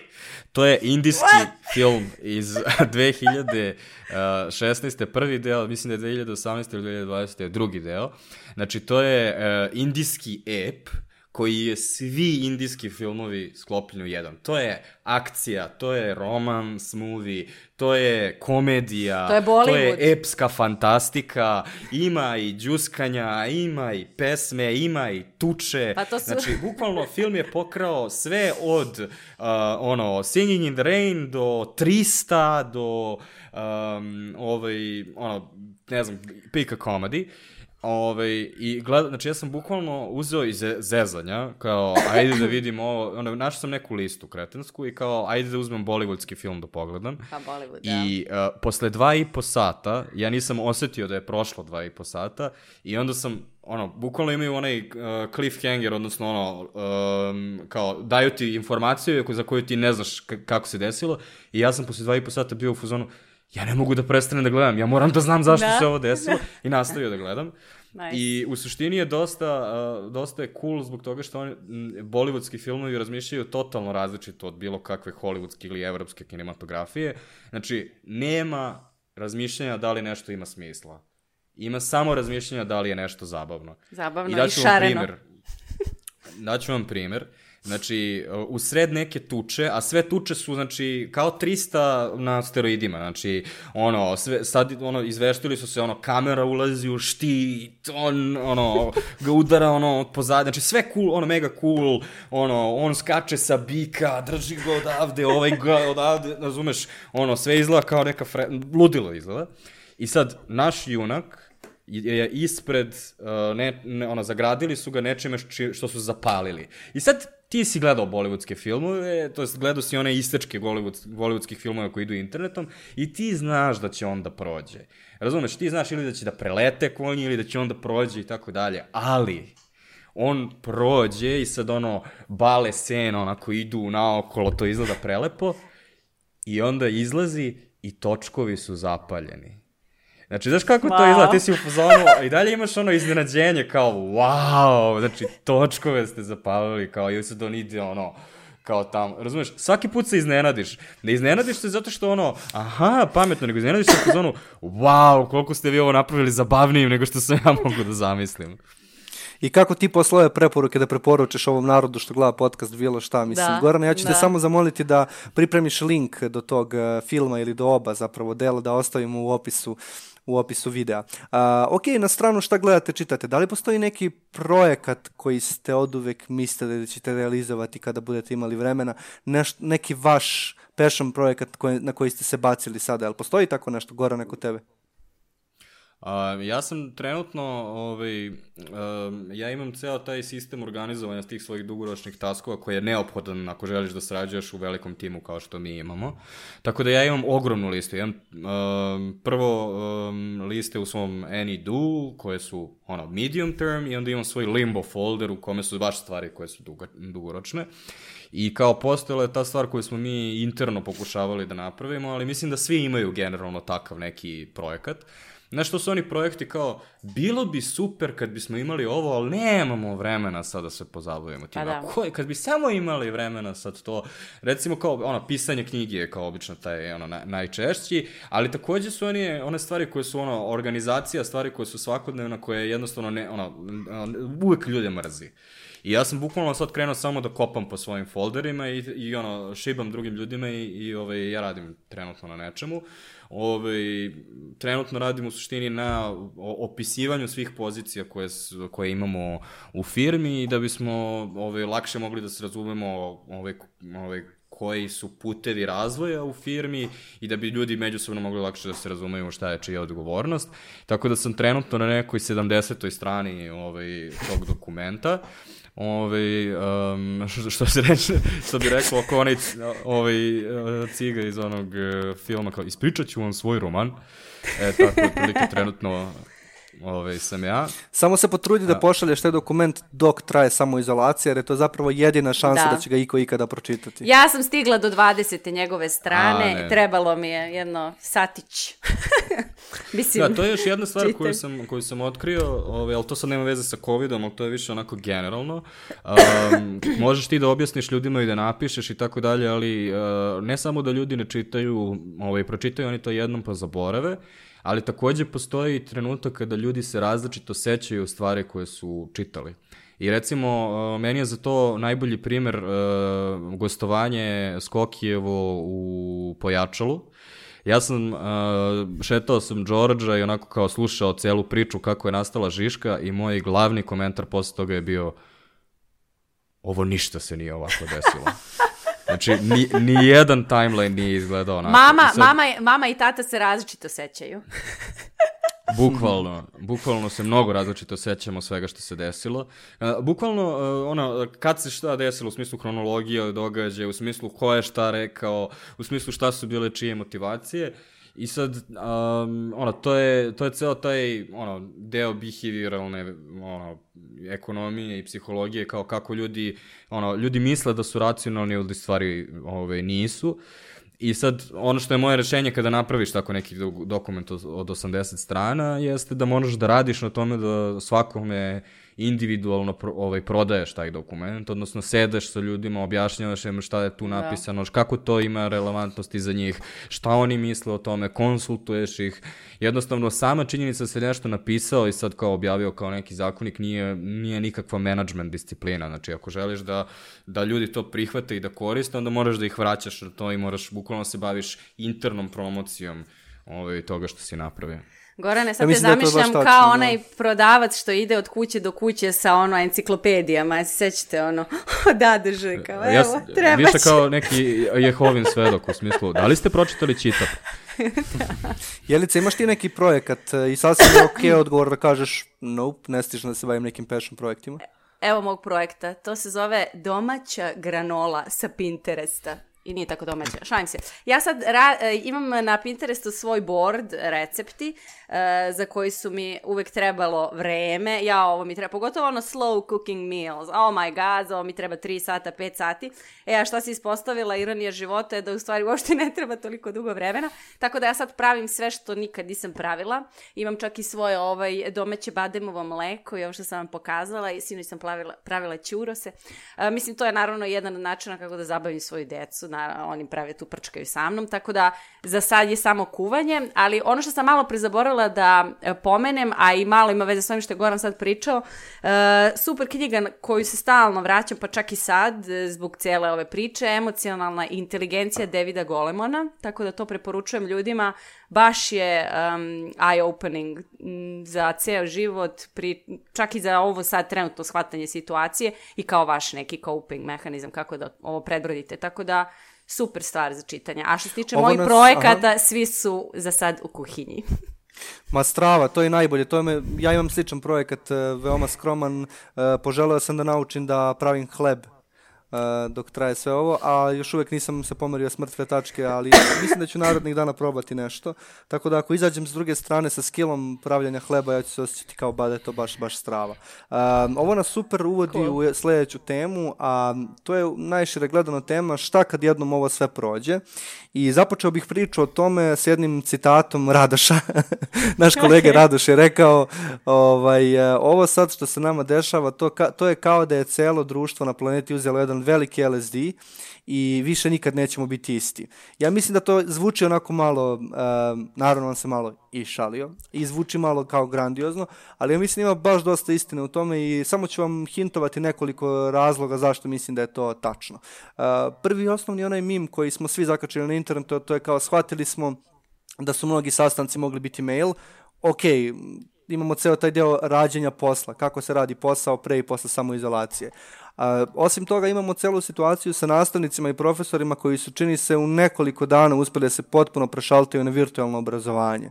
[SPEAKER 1] To je indijski film iz 2016. prvi deo, mislim da je 2018. ili 2020. drugi deo. Znači, to je uh, indijski ep koji je svi indijski filmovi sklopljeni u jedan. To je akcija, to je romance movie, to je komedija,
[SPEAKER 3] To je
[SPEAKER 1] to
[SPEAKER 3] Bollywood.
[SPEAKER 1] je epska fantastika, ima i džuskanja, ima i pesme, ima i tuče.
[SPEAKER 3] Pa to su-
[SPEAKER 1] Znači, bukvalno film je pokrao sve od uh, ono Singing in the Rain do 300 do um, ovaj ono ne znam pika comedy Ovaj, i gleda, znači ja sam bukvalno uzeo iz ze- zezanja, kao, ajde da vidim ovo, ono, našao sam neku listu kretensku i kao, ajde da uzmem bollywoodski film da pogledam.
[SPEAKER 3] Pa Bollywood, da.
[SPEAKER 1] I uh, posle dva i po sata, ja nisam osetio da je prošlo dva i po sata i onda sam, ono, bukvalno imaju onaj uh, cliffhanger, odnosno ono, um, kao, daju ti informaciju za koju ti ne znaš kako se desilo i ja sam posle dva i po sata bio u fazonu, ja ne mogu da prestanem da gledam, ja moram da znam zašto
[SPEAKER 3] Da.
[SPEAKER 1] se ovo desilo i nastavio da gledam.
[SPEAKER 3] Nice.
[SPEAKER 1] I u suštini je dosta, uh, dosta je cool zbog toga što oni, m, bollywoodski filmovi razmišljaju totalno različito od bilo kakve hollywoodske ili evropske kinematografije. Znači, nema razmišljanja da li nešto ima smisla. Ima samo razmišljanja da li je nešto zabavno.
[SPEAKER 3] Zabavno i,
[SPEAKER 1] vam
[SPEAKER 3] šareno.
[SPEAKER 1] primer. Daću vam primer. Znači, u sred neke tuče, a sve tuče su, znači, kao 300 na steroidima, znači, ono, sve, sad, ono, izveštili su se, ono, kamera ulazi u štit, on, ono, ga udara, ono, od pozadnje, znači, sve cool, ono, mega cool, ono, on skače sa bika, drži ga odavde, ovaj ga odavde, razumeš, ono, sve izgleda kao neka fre... ludilo izgleda. I sad, naš junak, je ispred, uh, ne, ne, ono, zagradili su ga nečime či, što su zapalili. I sad ti si gledao bollywoodske filmove, to jest gledao si one istečke Bollywood, bollywoodskih filmova koji idu internetom i ti znaš da će on da prođe. Razumeš, ti znaš ili da će da prelete konji ili da će on da prođe i tako dalje, ali on prođe i sad ono bale scena onako idu naokolo, to izgleda prelepo i onda izlazi i točkovi su zapaljeni. Znači, znaš kako to
[SPEAKER 3] Wow.
[SPEAKER 1] izgleda? Ti si u fazonu i dalje imaš ono iznenađenje kao, wow, znači, točkove ste zapalili, kao, ili sad on ide, ono, kao tamo, razumeš, svaki put se iznenadiš. Ne iznenadiš se zato što ono, aha, pametno, nego iznenadiš se u fazonu, wow, koliko ste vi ovo napravili zabavnijim nego što sam ja mogu da zamislim.
[SPEAKER 2] I kako ti posle ove preporuke da preporučeš ovom narodu što gleda podcast bilo šta, mislim.
[SPEAKER 3] Da,
[SPEAKER 2] Gorane, ja ću te
[SPEAKER 3] da.
[SPEAKER 2] samo zamoliti da pripremiš link do tog eh, filma ili do oba zapravo dela da ostavimo u opisu u opisu videa. A, ok, na stranu šta gledate, čitate, da li postoji neki projekat koji ste od uvek mislili da ćete realizovati kada budete imali vremena, Neš, neki vaš passion projekat koji, na koji ste se bacili sada, jel postoji tako nešto, Gorane, kod tebe?
[SPEAKER 1] A, ja sam trenutno, ovaj, um, ja imam ceo taj sistem organizovanja tih svojih dugoročnih taskova koji je neophodan ako želiš da sarađuješ u velikom timu kao što mi imamo. Tako da ja imam ogromnu listu. Imam um, prvo um, liste u svom any do koje su ono medium term i onda imam svoj limbo folder u kome su baš stvari koje su duga, dugoročne. I kao postojala je ta stvar koju smo mi interno pokušavali da napravimo, ali mislim da svi imaju generalno takav neki projekat. Znaš, to su oni projekti kao, bilo bi super kad bismo imali ovo, ali nemamo vremena sad da se pozabavimo tim.
[SPEAKER 3] Pa da.
[SPEAKER 1] Ko, kad bi samo imali vremena sad to, recimo kao, ono, pisanje knjige je kao obično taj, ono, na, najčešći, ali takođe su oni, one stvari koje su, ono, organizacija, stvari koje su svakodnevna, koje jednostavno, ne, ono, uvek ljude mrzi. I ja sam bukvalno sad krenuo samo da kopam po svojim folderima i, i ono, šibam drugim ljudima i, i ovaj, ja radim trenutno na nečemu. Ovaj, trenutno radim u suštini na opisivanju svih pozicija koje, koje imamo u firmi i da bismo ovaj, lakše mogli da se razumemo ovaj, ovaj, koji su putevi razvoja u firmi i da bi ljudi međusobno mogli lakše da se razumeju šta je čija odgovornost. Tako da sam trenutno na nekoj 70. strani ovaj, tog dokumenta. Ove, um, što, se reče, što bi rekao oko onaj ovaj, ciga iz onog uh, filma, kao ispričat ću vam svoj roman. E, tako otprilike trenutno ovaj, sam ja.
[SPEAKER 2] Samo se potrudi da pošalješ taj dokument dok traje samo izolacija, jer je to zapravo jedina šansa da, da će ga iko ikada pročitati.
[SPEAKER 3] Ja sam stigla do 20. njegove strane, A, trebalo mi je jedno satić.
[SPEAKER 1] Mislim, da, to je još jedna stvar koju sam, koju sam otkrio, ovaj, ali to sad nema veze sa covidom, ali to je više onako generalno. Um, možeš ti da objasniš ljudima i da napišeš i tako dalje, ali uh, ne samo da ljudi ne čitaju, ovaj, pročitaju oni to jednom pa zaborave, ali takođe postoji trenutak kada ljudi se različito sećaju stvari koje su čitali. I recimo, uh, meni je za to najbolji primer uh, gostovanje Skokijevo u Pojačalu. Ja sam, uh, šetao sam Đorđa i onako kao slušao celu priču kako je nastala Žiška i moj glavni komentar posle toga je bio ovo ništa se nije ovako desilo. Znači, ni, ni jedan timeline nije izgledao onako.
[SPEAKER 3] Mama, sad... mama, mama i tata se različito sećaju.
[SPEAKER 1] bukvalno, bukvalno se mnogo različito sećamo svega što se desilo. Uh, bukvalno, uh, ono, kad se šta desilo u smislu hronologije događaja, u smislu ko je šta rekao, u smislu šta su bile čije motivacije, I sad, um, ono, to je, to je ceo taj, ono, deo behavioralne, ono, ekonomije i psihologije, kao kako ljudi, ono, ljudi misle da su racionalni, ali stvari, ove, nisu. I sad, ono što je moje rešenje kada napraviš tako neki dokument od 80 strana, jeste da moraš da radiš na tome da svakome individualno pro, ovaj, prodaješ taj dokument, odnosno sedeš sa ljudima, objašnjavaš im šta je tu da. napisano, da. kako to ima relevantnosti za njih, šta oni misle o tome, konsultuješ ih. Jednostavno, sama činjenica da se nešto napisao i sad kao objavio kao neki zakonik nije, nije nikakva management disciplina. Znači, ako želiš da, da ljudi to prihvate i da koriste, onda moraš da ih vraćaš na to i moraš bukvalno se baviš internom promocijom ovaj, toga što si napravio.
[SPEAKER 3] Gorane, sad ja te da zamišljam da kao onaj prodavac što ide od kuće do kuće sa ono enciklopedijama, se sećate ono, da, drži, kao, evo, ja, treba
[SPEAKER 1] Vi ste kao neki Jehovin svedok u smislu, da li ste pročitali čitak?
[SPEAKER 2] Jelice, imaš ti neki projekat e, i sasvim je okej okay odgovor da kažeš nope, ne stižem da se bavim nekim passion projektima?
[SPEAKER 3] Evo mog projekta, to se zove domaća granola sa Pinteresta i nije tako domaća, šalim se. Ja sad ra, e, imam na Pinterestu svoj board recepti uh, za koji su mi uvek trebalo vreme. Ja ovo mi treba, pogotovo ono slow cooking meals. Oh my god, ovo mi treba 3 sata, 5 sati. E, a šta se ispostavila ironija života je da u stvari uopšte ne treba toliko dugo vremena. Tako da ja sad pravim sve što nikad nisam pravila. Imam čak i svoje ovaj, domaće bademovo mleko i ovo što sam vam pokazala i sinu sam pravila, pravila ćurose. Uh, mislim, to je naravno jedan od načina kako da zabavim svoju decu na, oni prave tu prčkaju sa mnom, tako da za sad je samo kuvanje, ali ono što sam malo prezaborala da e, pomenem, a i malo ima veze s ovim što je Goran sad pričao, uh, super knjiga koju se stalno vraćam, pa čak i sad, e, zbog cele ove priče, emocionalna inteligencija Davida Golemona, tako da to preporučujem ljudima, baš je um, eye-opening za ceo život, pri, čak i za ovo sad trenutno shvatanje situacije i kao vaš neki coping mehanizam kako da ovo predbrodite. Tako da super stvar za čitanje. A što se tiče mojih nas, projekata, aha. svi su za sad u kuhinji.
[SPEAKER 2] Ma strava, to je najbolje. To je me, ja imam sličan projekat, e, veoma skroman. E, poželeo sam da naučim da pravim hleb dok traje sve ovo, a još uvek nisam se pomerio s mrtve tačke, ali mislim da ću narodnih dana probati nešto. Tako da ako izađem s druge strane sa skillom pravljanja hleba, ja ću se osjećati kao ba da je to baš, baš strava. Um, ovo nas super uvodi cool. u sledeću temu, a to je najšire gledano tema šta kad jednom ovo sve prođe. I započeo bih priču o tome s jednim citatom Radoša. Naš kolega Radoš je rekao, ovaj, e, ovo sad što se nama dešava, to, ka, to je kao da je celo društvo na planeti uzelo jedan veliki LSD i više nikad nećemo biti isti. Ja mislim da to zvuči onako malo, uh, naravno on se malo i šalio i zvuči malo kao grandiozno, ali ja mislim da ima baš dosta istine u tome i samo ću vam hintovati nekoliko razloga zašto mislim da je to tačno. Uh, prvi osnovni onaj mim koji smo svi zakačili na internetu, to je kao shvatili smo da su mnogi sastanci mogli biti mail, ok, imamo ceo taj deo rađenja posla, kako se radi posao pre i posle samoizolacije. A, osim toga imamo celu situaciju sa nastavnicima i profesorima koji su čini se u nekoliko dana uspeli da se potpuno prešaltaju na virtualno obrazovanje.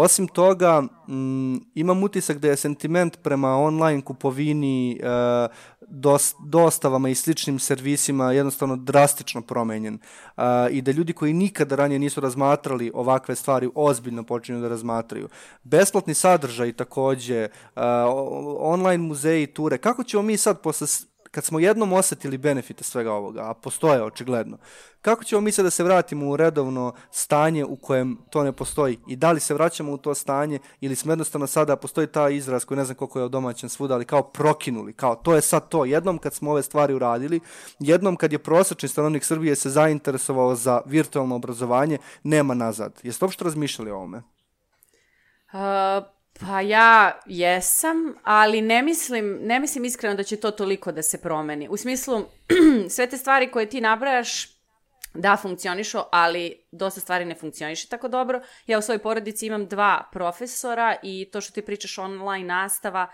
[SPEAKER 2] Osim toga, m, imam utisak da je sentiment prema online kupovini, e, dos, dostavama i sličnim servisima jednostavno drastično promenjen. E, I da ljudi koji nikada ranije nisu razmatrali ovakve stvari ozbiljno počinju da razmatraju. Besplatni sadržaj takođe, e, online muzeji, ture. Kako ćemo mi sad posle kad smo jednom osetili benefite svega ovoga, a postoje očigledno, kako ćemo mi sad da se vratimo u redovno stanje u kojem to ne postoji i da li se vraćamo u to stanje ili smo jednostavno sada, postoji ta izraz koji ne znam koliko je domaćan svuda, ali kao prokinuli, kao to je sad to. Jednom kad smo ove stvari uradili, jednom kad je prosečni stanovnik Srbije se zainteresovao za virtualno obrazovanje, nema nazad. Jeste uopšte razmišljali o ovome?
[SPEAKER 3] Uh Pa ja jesam, ali ne mislim, ne mislim iskreno da će to toliko da se promeni. U smislu, sve te stvari koje ti nabrajaš, da, funkcionišu, ali dosta stvari ne funkcioniše tako dobro. Ja u svojoj porodici imam dva profesora i to što ti pričaš online nastava,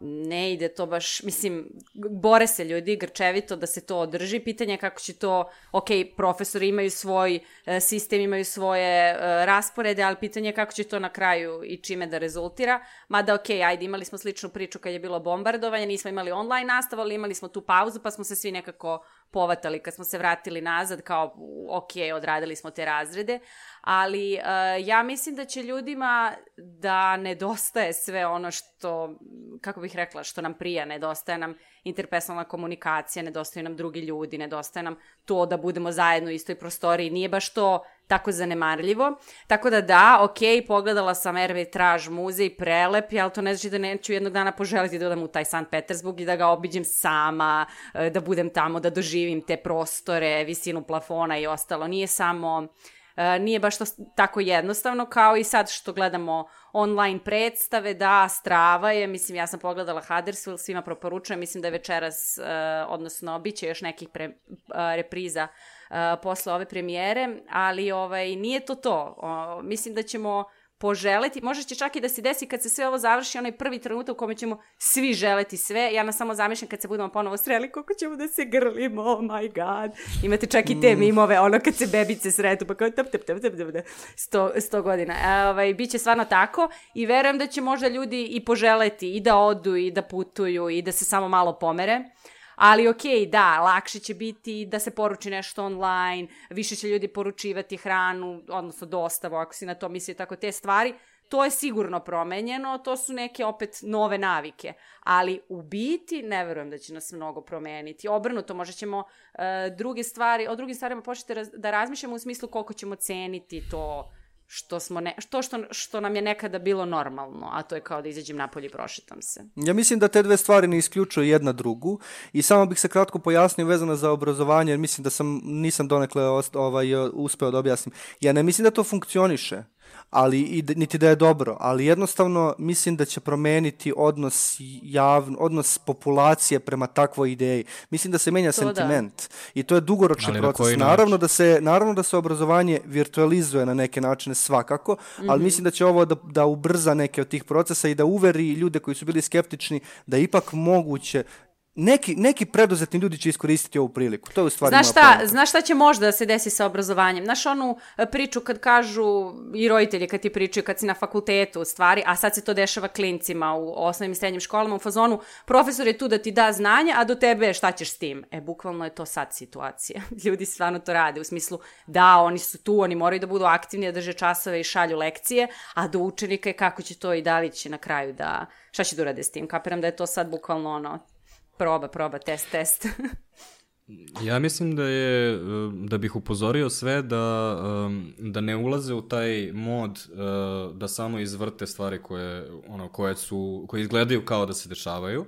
[SPEAKER 3] ne ide to baš, mislim, bore se ljudi grčevito da se to održi. Pitanje je kako će to, ok, profesori imaju svoj e, sistem, imaju svoje e, rasporede, ali pitanje je kako će to na kraju i čime da rezultira. Mada, ok, ajde, imali smo sličnu priču kad je bilo bombardovanje, nismo imali online nastavu, ali imali smo tu pauzu, pa smo se svi nekako povatali kad smo se vratili nazad, kao, ok, odradili smo te razrede, ali uh, ja mislim da će ljudima da nedostaje sve ono što, kako bih rekla, što nam prija, nedostaje nam interpersonalna komunikacija, nedostaju nam drugi ljudi, nedostaje nam to da budemo zajedno u istoj prostoriji, nije baš to tako zanemarljivo. Tako da da, ok, pogledala sam Ermitraž muzej, prelep, ali to ne znači da neću jednog dana poželiti da odam u taj Sankt Petersburg i da ga obiđem sama, e, da budem tamo, da doživim te prostore, visinu plafona i ostalo. Nije samo E, nije baš to tako jednostavno kao i sad što gledamo online predstave, da, strava je, mislim, ja sam pogledala Huddersfield, svima proporučujem, mislim da je večeras, uh, odnosno, bit će još nekih pre, repriza uh, posle ove premijere, ali ovaj, nije to to. Uh, mislim da ćemo poželeti, možda će čak i da se desi kad se sve ovo završi, onaj prvi trenutak u kome ćemo svi želeti sve. Ja nas samo zamišljam kad se budemo ponovo sreli, koliko ćemo da se grlimo, oh my god. Imate čak i te mm. mimove, ono kad se bebice sretu, pa kao tap, tap, tap, tap, tap, sto, sto godina. E, ovaj, biće stvarno tako i verujem da će možda ljudi i poželeti i da odu i da putuju i da se samo malo pomere. Ali okay, da, lakše će biti da se poruči nešto online, više će ljudi poručivati hranu, odnosno dostavu, ako si na to misli tako te stvari. To je sigurno promenjeno, to su neke opet nove navike, ali u biti ne verujem da će nas mnogo promeniti. Obrnuto, možda ćemo uh, druge stvari, o drugim stvarima početi raz, da razmišljamo u smislu koliko ćemo ceniti to što, smo ne, što, što, što nam je nekada bilo normalno, a to je kao da izađem napolje i prošetam se.
[SPEAKER 2] Ja mislim da te dve stvari ne isključuju jedna drugu i samo bih se kratko pojasnio vezano za obrazovanje, jer mislim da sam, nisam donekle ovaj, uspeo da objasnim. Ja ne mislim da to funkcioniše ali i niti da je dobro, ali jednostavno mislim da će promeniti odnos javn, odnos populacije prema takvoj ideji. Mislim da se menja to da. sentiment da. i to je dugoročni ali proces. Na naravno da se naravno da se obrazovanje virtualizuje na neke načine svakako, mm -hmm. ali mhm. mislim da će ovo da, da ubrza neke od tih procesa i da uveri ljude koji su bili skeptični da ipak moguće neki, neki preduzetni ljudi će iskoristiti ovu priliku. To je u stvari
[SPEAKER 3] Znaš šta, znaš šta će možda da se desi sa obrazovanjem? Znaš onu e, priču kad kažu i roditelji kad ti pričaju kad si na fakultetu u stvari, a sad se to dešava klincima u osnovnim i srednjim školama u fazonu, profesor je tu da ti da znanje, a do tebe šta ćeš s tim? E, bukvalno je to sad situacija. Ljudi stvarno to rade u smislu da, oni su tu, oni moraju da budu aktivni, da drže časove i šalju lekcije, a do učenika je kako će to i da li će na kraju da, šta će da urade s tim? Kapiram da je to sad bukvalno ono, proba, proba, test, test.
[SPEAKER 1] Ja mislim da je, um, da bih upozorio sve da, um, da ne ulaze u taj mod uh, da samo izvrte stvari koje, ono, koje, su, koje izgledaju kao da se dešavaju.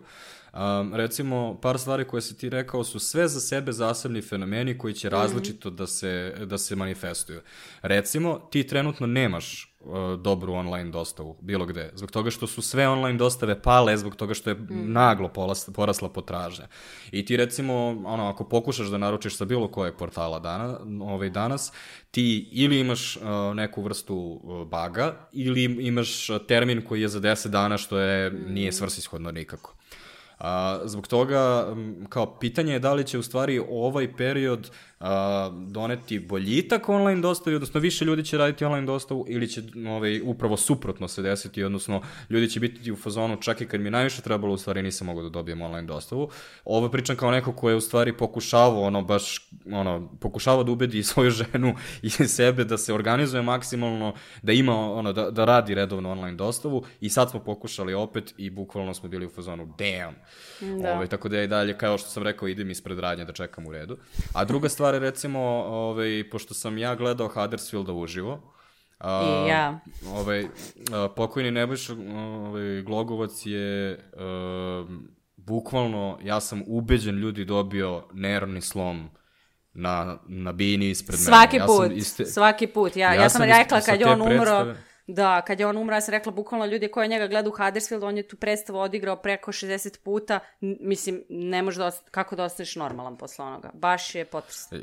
[SPEAKER 1] Um, recimo, par stvari koje si ti rekao su sve za sebe zasebni fenomeni koji će različito da se, da se manifestuju. Recimo, ti trenutno nemaš uh, dobru online dostavu, bilo gde, zbog toga što su sve online dostave pale, zbog toga što je naglo polas, porasla potražnja. I ti recimo, ono, ako pokušaš da naručiš sa bilo kojeg portala dana, ovaj danas, ti ili imaš uh, neku vrstu uh, baga, ili imaš termin koji je za 10 dana, što je, nije svrsishodno nikako. A, zbog toga, kao pitanje je da li će u stvari ovaj period doneti boljitak online dostavi, odnosno više ljudi će raditi online dostavu ili će ovaj, upravo suprotno se desiti, odnosno ljudi će biti u fazonu čak i kad mi najviše trebalo, u stvari nisam mogao da dobijem online dostavu. Ovo pričam kao neko ko je u stvari pokušavao, ono, baš, ono, pokušavao da ubedi svoju ženu i sebe da se organizuje maksimalno, da ima, ono, da, da radi redovno online dostavu i sad smo pokušali opet i bukvalno smo bili u fazonu, damn.
[SPEAKER 3] Da.
[SPEAKER 1] Ovaj, tako da ja i dalje, kao što sam rekao, idem ispred radnje da čekam u redu. A druga stvar je recimo, ovaj, pošto sam ja gledao Huddersfielda uživo, a,
[SPEAKER 3] I ja.
[SPEAKER 1] Ovaj, a, pokojni Nebojša ovaj, Glogovac je a, bukvalno, ja sam ubeđen ljudi dobio nervni slom na, na bini ispred
[SPEAKER 3] Svaki
[SPEAKER 1] mene. Ja
[SPEAKER 3] put,
[SPEAKER 1] sam iste,
[SPEAKER 3] svaki put. Ja, ja,
[SPEAKER 1] Ja
[SPEAKER 3] sam rekla kad je on umro,
[SPEAKER 1] predstave-
[SPEAKER 3] da, kad je on umro, ja sam rekla bukvalno ljudi koji njega gledaju u Huddersfield, on je tu predstavu odigrao preko 60 puta, N- mislim, ne može da, kako da ostaneš normalan posle onoga. Baš je potresno.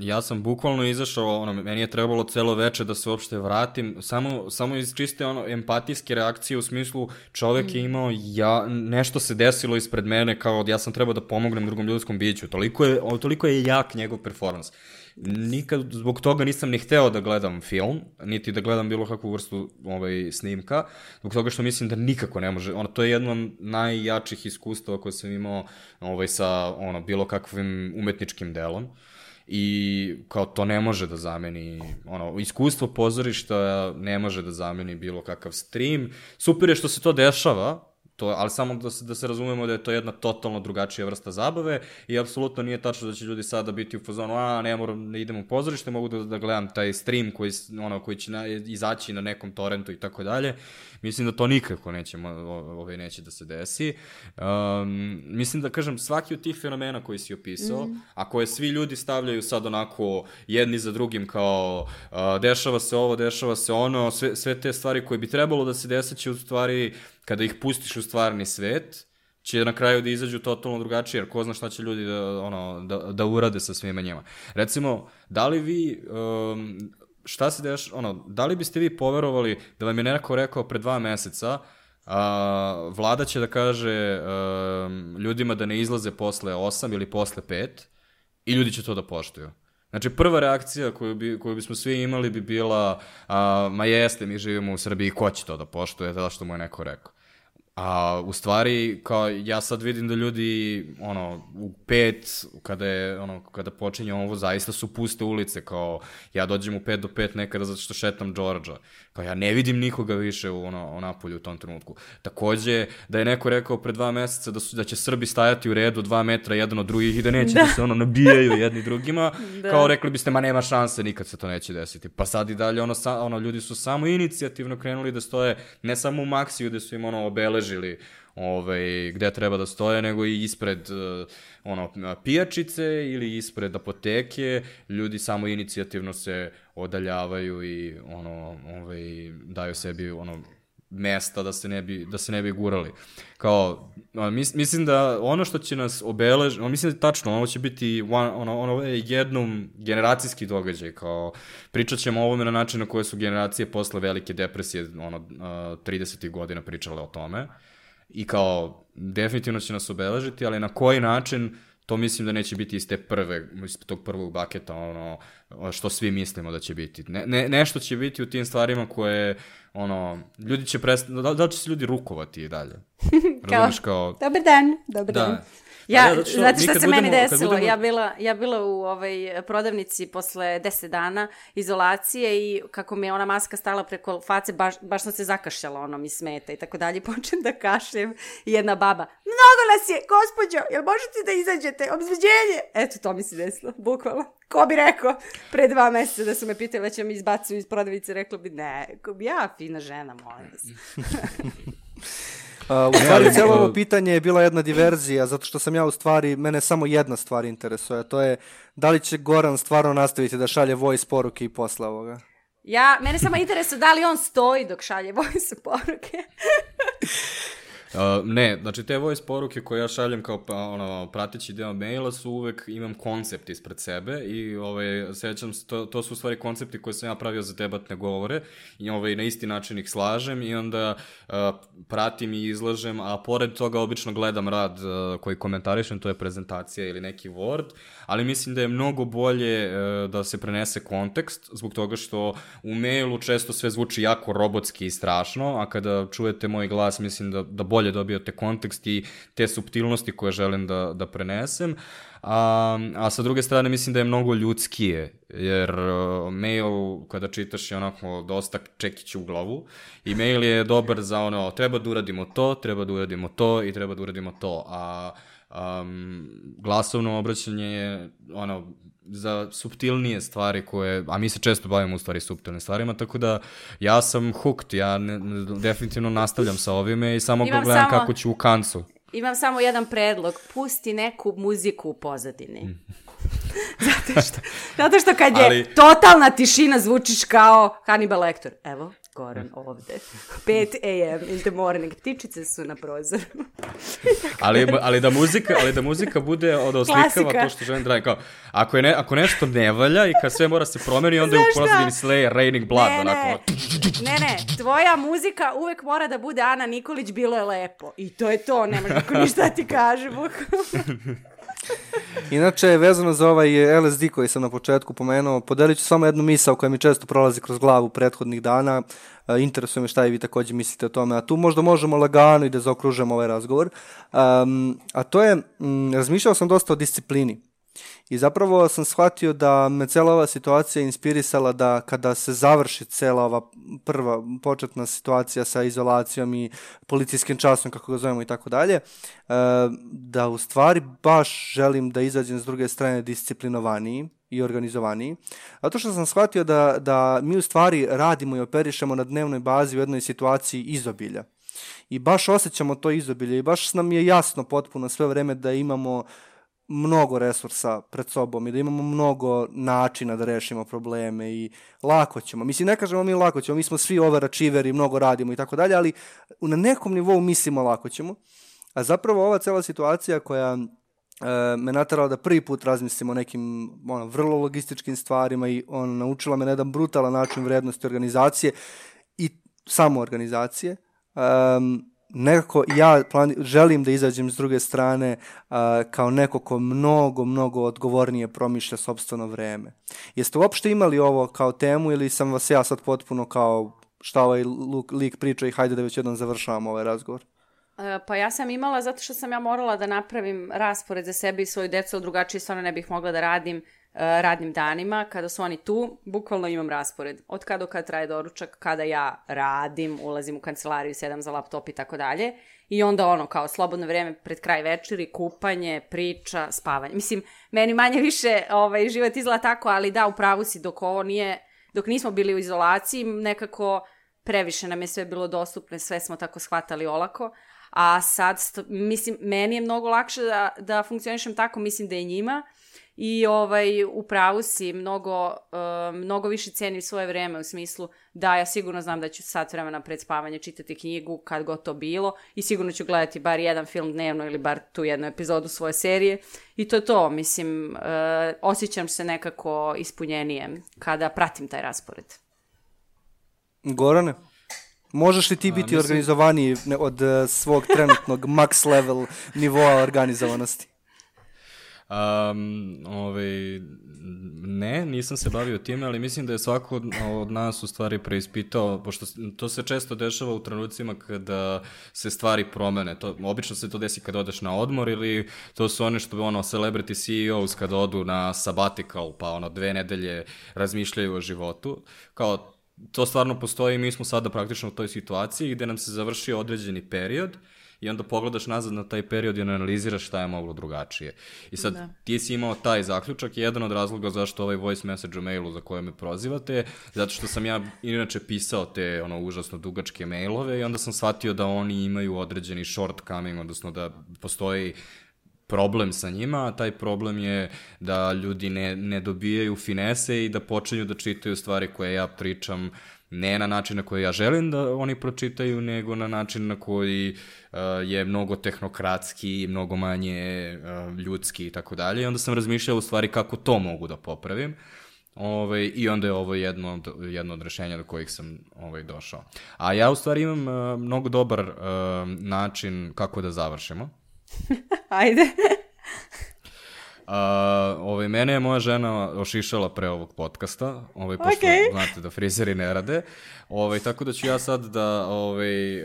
[SPEAKER 1] ja sam bukvalno izašao, ono, meni je trebalo celo veče da se uopšte vratim, samo, samo iz čiste ono, empatijske reakcije u smislu čovek je imao, ja, nešto se desilo ispred mene kao ja sam trebao da pomognem drugom ljudskom biću, toliko je, toliko je jak njegov performans. Nikad zbog toga nisam ni hteo da gledam film, niti da gledam bilo kakvu vrstu ovaj, snimka, zbog toga što mislim da nikako ne može, ono, to je jedno najjačih iskustava koje sam imao ovaj, sa ono, bilo kakvim umetničkim delom. I kao to ne može da zameni ono iskustvo pozorišta ne može da zameni bilo kakav stream. Super je što se to dešava to, ali samo da se, da se razumemo da je to jedna totalno drugačija vrsta zabave i apsolutno nije tačno da će ljudi sada biti u fazonu, a ne moram da idem u pozorište, mogu da, da gledam taj stream koji, ono, koji će na, izaći na nekom torrentu i tako dalje. Mislim da to nikako neće, mo- o- ovaj, neće da se desi. Um, mislim da, kažem, svaki od tih fenomena koji si opisao, mm. a koje svi ljudi stavljaju sad onako jedni za drugim kao uh, dešava se ovo, dešava se ono, sve, sve te stvari koje bi trebalo da se desi će u stvari, kada ih pustiš u stvarni svet, će na kraju da izađu totalno drugačije, jer ko zna šta će ljudi da, ono, da, da urade sa svima njima. Recimo, da li vi, um, šta se deš, ono, da li biste vi poverovali da vam je neko rekao pre dva meseca, a, vlada će da kaže um, ljudima da ne izlaze posle 8 ili posle 5 i ljudi će to da poštuju. Znači, prva reakcija koju, bi, koju bismo svi imali bi bila, a, ma jeste, mi živimo u Srbiji, ko će to da poštuje, zato što mu je neko rekao. A u stvari, kao ja sad vidim da ljudi, ono, u pet, kada je, ono, kada počinje ovo, zaista su puste ulice, kao, ja dođem u pet do pet nekada zato što šetam Đorđa. Kao, ja ne vidim nikoga više u, ono, u napolju u tom trenutku. Takođe, da je neko rekao pre dva meseca da, su, da će Srbi stajati u redu dva metra jedan od drugih i da neće da, da se, ono, nabijaju jedni drugima, da. kao rekli biste, ma nema šanse, nikad se to neće desiti. Pa sad i dalje, ono, sa, ono ljudi su samo inicijativno krenuli da stoje, ne samo u Maksiju gde su im, ono, obeležili ovaj, gde treba da stoje, nego i ispred uh, ono, pijačice ili ispred apoteke, ljudi samo inicijativno se odaljavaju i ono, ovaj, daju sebi ono, mesta da se ne bi, da se ne bi gurali. Kao, mis, mislim da ono što će nas obeležiti, mislim da je tačno, ono će biti one, ono, ono je jednom generacijski događaj, kao pričat ćemo o ovome na način na koje su generacije posle velike depresije, ono, uh, 30. godina pričale o tome. i kao definitivno će nas obeležiti, ali na koji način to mislim da neće biti iz te prve, iz tog prvog baketa, ono, što svi mislimo da će biti. Ne, ne, nešto će biti u tim stvarima koje, ono, ljudi će prestati, da, da će se ljudi rukovati i dalje?
[SPEAKER 3] Razumeš kao... Dobar dan, dobar da. dan. Ja, zato što, šta se budemo, meni desilo? Budemo... Ja, bila, ja bila u ovaj prodavnici posle 10 dana izolacije i kako mi je ona maska stala preko face, baš, baš sam se zakašljala, ono mi smeta i tako dalje. Počnem da kašljem i jedna baba, mnogo nas je, gospođo, jel možete da izađete? Obzveđenje! Eto, to mi se desilo, bukvalno. Ko bi rekao pre dva meseca da su me pitali da će mi izbacuju iz prodavnice, rekla bi ne, ja fina žena, molim vas.
[SPEAKER 2] Uh, u stvari, cijelo ovo pitanje je bila jedna diverzija, zato što sam ja u stvari, mene samo jedna stvar interesuje, a to je da li će Goran stvarno nastaviti da šalje voice poruke i posle ovoga?
[SPEAKER 3] Ja, mene samo interesuje da li on stoji dok šalje voice poruke.
[SPEAKER 1] Ne, znači te voice poruke koje ja šaljem kao pa, ono, pratići deo maila su uvek, imam koncept ispred sebe i ovaj, sećam se, to, to su u stvari koncepti koje sam ja pravio za debatne govore i ovaj, na isti način ih slažem i onda uh, pratim i izlažem, a pored toga obično gledam rad uh, koji komentarišem, to je prezentacija ili neki Word, ali mislim da je mnogo bolje uh, da se prenese kontekst, zbog toga što u mailu često sve zvuči jako robotski i strašno, a kada čujete moj glas mislim da, da bolje bolje dobijate kontekst i te subtilnosti koje želim da, da prenesem. A, a sa druge strane mislim da je mnogo ljudskije, jer uh, mail kada čitaš je onako dosta čekić u glavu i mail je dobar za ono, treba da uradimo to, treba da uradimo to i treba da uradimo to, a um, glasovno obraćanje je ono, za subtilnije stvari koje, a mi se često bavimo u stvari subtilnim stvarima, tako da ja sam hooked, ja ne, ne, definitivno nastavljam sa ovime i samo Imam gledam samo... kako ću u kancu.
[SPEAKER 3] Imam samo jedan predlog, pusti neku muziku u pozadini. zato, što, zato što kad je Ali... totalna tišina zvučiš kao Hannibal Lecter. Evo, Goran ovde. 5 a.m. in the morning. Ptičice su na prozoru.
[SPEAKER 1] ali, ali, da muzika, ali da muzika bude od oslikava to što želim da Kao, ako, je ne, ako nešto ne valja i kad sve mora se promeni, onda je u pozadini Slayer, Raining Blood. Ne, onako.
[SPEAKER 3] ne, ne, tvoja muzika uvek mora da bude Ana Nikolić, bilo je lepo. I to je to, nemaš niko ništa da ti kaže.
[SPEAKER 2] Inače, vezano za ovaj LSD koji sam na početku pomenuo, podelit ću samo jednu misao koja mi često prolazi kroz glavu prethodnih dana. E, interesuje me šta i vi takođe mislite o tome. A tu možda možemo lagano i da zaokružemo ovaj razgovor. Um, a to je, m, razmišljao sam dosta o disciplini. I zapravo sam shvatio da me cela ova situacija inspirisala da kada se završi cela ova prva početna situacija sa izolacijom i policijskim časom, kako ga zovemo i tako dalje, e, da u stvari baš želim da izađem s druge strane disciplinovaniji i organizovaniji. Zato što sam shvatio da, da mi u stvari radimo i operišemo na dnevnoj bazi u jednoj situaciji izobilja. I baš osjećamo to izobilje i baš nam je jasno potpuno sve vreme da imamo uh, mnogo resursa pred sobom i da imamo mnogo načina da rešimo probleme i lako ćemo. Mislim, ne kažemo mi lako ćemo, mi smo svi overachieveri, mnogo radimo i tako dalje, ali na nekom nivou mislimo lako ćemo. A zapravo ova cela situacija koja e, me naterala da prvi put razmislim o nekim ono, vrlo logističkim stvarima i on naučila me na jedan brutalan način vrednosti organizacije i samo organizacije. Um, nekako ja plan, želim da izađem s druge strane uh, kao neko ko mnogo, mnogo odgovornije promišlja sobstveno vreme. Jeste uopšte imali ovo kao temu ili sam vas ja sad potpuno kao šta ovaj lik priča i hajde da već jednom završavamo ovaj razgovor?
[SPEAKER 3] E, pa ja sam imala zato što sam ja morala da napravim raspored za sebe i svoju decu, drugačije stvarno ne bih mogla da radim radnim danima, kada su oni tu, bukvalno imam raspored. Od kada do kada traje doručak, kada ja radim, ulazim u kancelariju, sedam za laptop i tako dalje. I onda ono, kao slobodno vreme pred kraj večeri, kupanje, priča, spavanje. Mislim, meni manje više ovaj, život izgleda tako, ali da, u pravu si, dok ovo nije, dok nismo bili u izolaciji, nekako previše nam je sve bilo dostupno, sve smo tako shvatali olako. A sad, mislim, meni je mnogo lakše da, da funkcionišem tako, mislim da je njima. I ovaj, u pravu si, mnogo, uh, mnogo više cenim svoje vreme u smislu da ja sigurno znam da ću sat vremena pred spavanje čitati knjigu kad god to bilo i sigurno ću gledati bar jedan film dnevno ili bar tu jednu epizodu svoje serije i to je to, mislim, uh, osjećam se nekako ispunjenije kada pratim taj raspored.
[SPEAKER 2] Gorane? Možeš li ti biti
[SPEAKER 1] mislim-
[SPEAKER 2] organizovaniji od eh, svog trenutnog max level nivoa organizovanosti?
[SPEAKER 1] Um, ovaj, ne, nisam se bavio time, ali mislim da je svako od, od nas u stvari preispitao, pošto to se često dešava u trenucima kada se stvari promene. To, obično se to desi kada odeš na odmor ili to su one što ono celebrity CEOs kada odu na sabbatical, pa ono dve nedelje razmišljaju o životu. Kao, to stvarno postoji i mi smo sada praktično u toj situaciji gde nam se završio određeni period i onda pogledaš nazad na taj period i analiziraš šta je moglo drugačije. I sad, da. ti si imao taj zaključak, i jedan od razloga zašto ovaj voice message u mailu za koje me prozivate, zato što sam ja inače pisao te ono užasno dugačke mailove i onda sam shvatio da oni imaju određeni shortcoming, odnosno da postoji problem sa njima, a taj problem je da ljudi ne, ne dobijaju finese i da počinju da čitaju stvari koje ja pričam ne na način na koji ja želim da oni pročitaju, nego na način na koji uh, je mnogo tehnokratski, mnogo manje uh, ljudski i tako dalje. I onda sam razmišljao u stvari kako to mogu da popravim. Ovaj, I onda je ovo jedno od, jedno od rešenja do kojih sam ovaj, došao. A ja u stvari imam uh, mnogo dobar uh, način kako da završimo.
[SPEAKER 3] Ajde.
[SPEAKER 1] Uh, ovaj, mene je moja žena ošišala pre ovog podcasta, ovaj, pošto
[SPEAKER 3] Okej.
[SPEAKER 1] znate da frizeri ne rade, ovaj, tako da ću ja sad da, ovaj,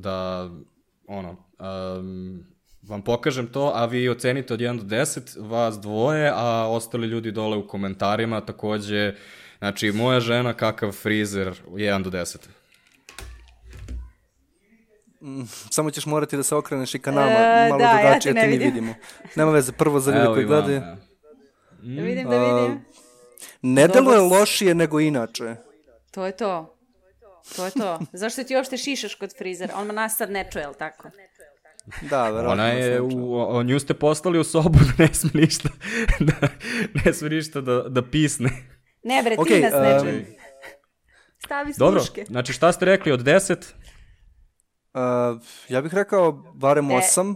[SPEAKER 1] da ono, um, vam pokažem to, a vi ocenite od 1 do 10, vas dvoje, a ostali ljudi dole u komentarima takođe, znači moja žena kakav frizer 1 do 10.
[SPEAKER 2] Samo ćeš morati da se okreneš i ka nama,
[SPEAKER 3] E,
[SPEAKER 2] malo
[SPEAKER 3] da, ja te
[SPEAKER 2] drugačije,
[SPEAKER 3] ne
[SPEAKER 2] te mi
[SPEAKER 3] vidim.
[SPEAKER 2] vidimo. Nema veze, prvo za ljude koji gledaju.
[SPEAKER 3] Da vidim, da vidim.
[SPEAKER 2] Ne deluje lošije nego inače.
[SPEAKER 3] To je to. To je to. Zašto ti uopšte šišaš kod frizera? On nas sad ne čuje, jel tako?
[SPEAKER 2] Da, verovatno.
[SPEAKER 1] Ona je, u, o, nju ste poslali u sobu da ne sme ništa, da, ne sme ništa da, da pisne.
[SPEAKER 3] Ne bre, ti
[SPEAKER 2] Okej,
[SPEAKER 3] nas ne
[SPEAKER 2] em,
[SPEAKER 3] čuje. Stavi
[SPEAKER 1] Dobro,
[SPEAKER 3] sluške.
[SPEAKER 1] znači šta ste rekli od 10?
[SPEAKER 2] Uh, ja bih rekao barem
[SPEAKER 3] De-
[SPEAKER 2] osam.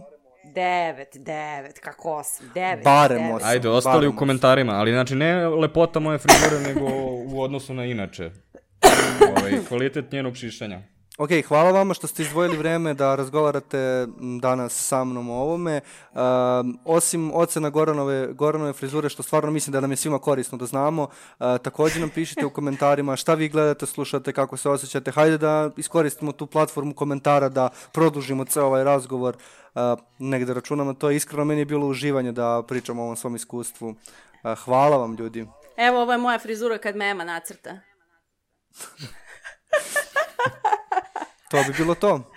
[SPEAKER 3] Devet, devet, kako osam, devet.
[SPEAKER 2] Barem
[SPEAKER 3] devet.
[SPEAKER 2] osam.
[SPEAKER 1] Ajde, ostali
[SPEAKER 2] barem
[SPEAKER 1] u komentarima, ali znači ne lepota moje frizure, nego u odnosu na inače. Ovaj, kvalitet njenog šišanja.
[SPEAKER 2] Ok, hvala vama što ste izdvojili vreme da razgovarate danas sa mnom o ovome. Um, osim ocena Goranove, Goranove frizure, što stvarno mislim da nam je svima korisno da znamo, uh, takođe nam pišite u komentarima šta vi gledate, slušate, kako se osjećate. Hajde da iskoristimo tu platformu komentara da produžimo ceo ovaj razgovor. Uh, negde računam na to. Iskreno meni je bilo uživanje da pričam o ovom svom iskustvu. Uh, hvala vam ljudi.
[SPEAKER 3] Evo, ovo je moja frizura kad me Ema nacrta.
[SPEAKER 2] To bi bilo to.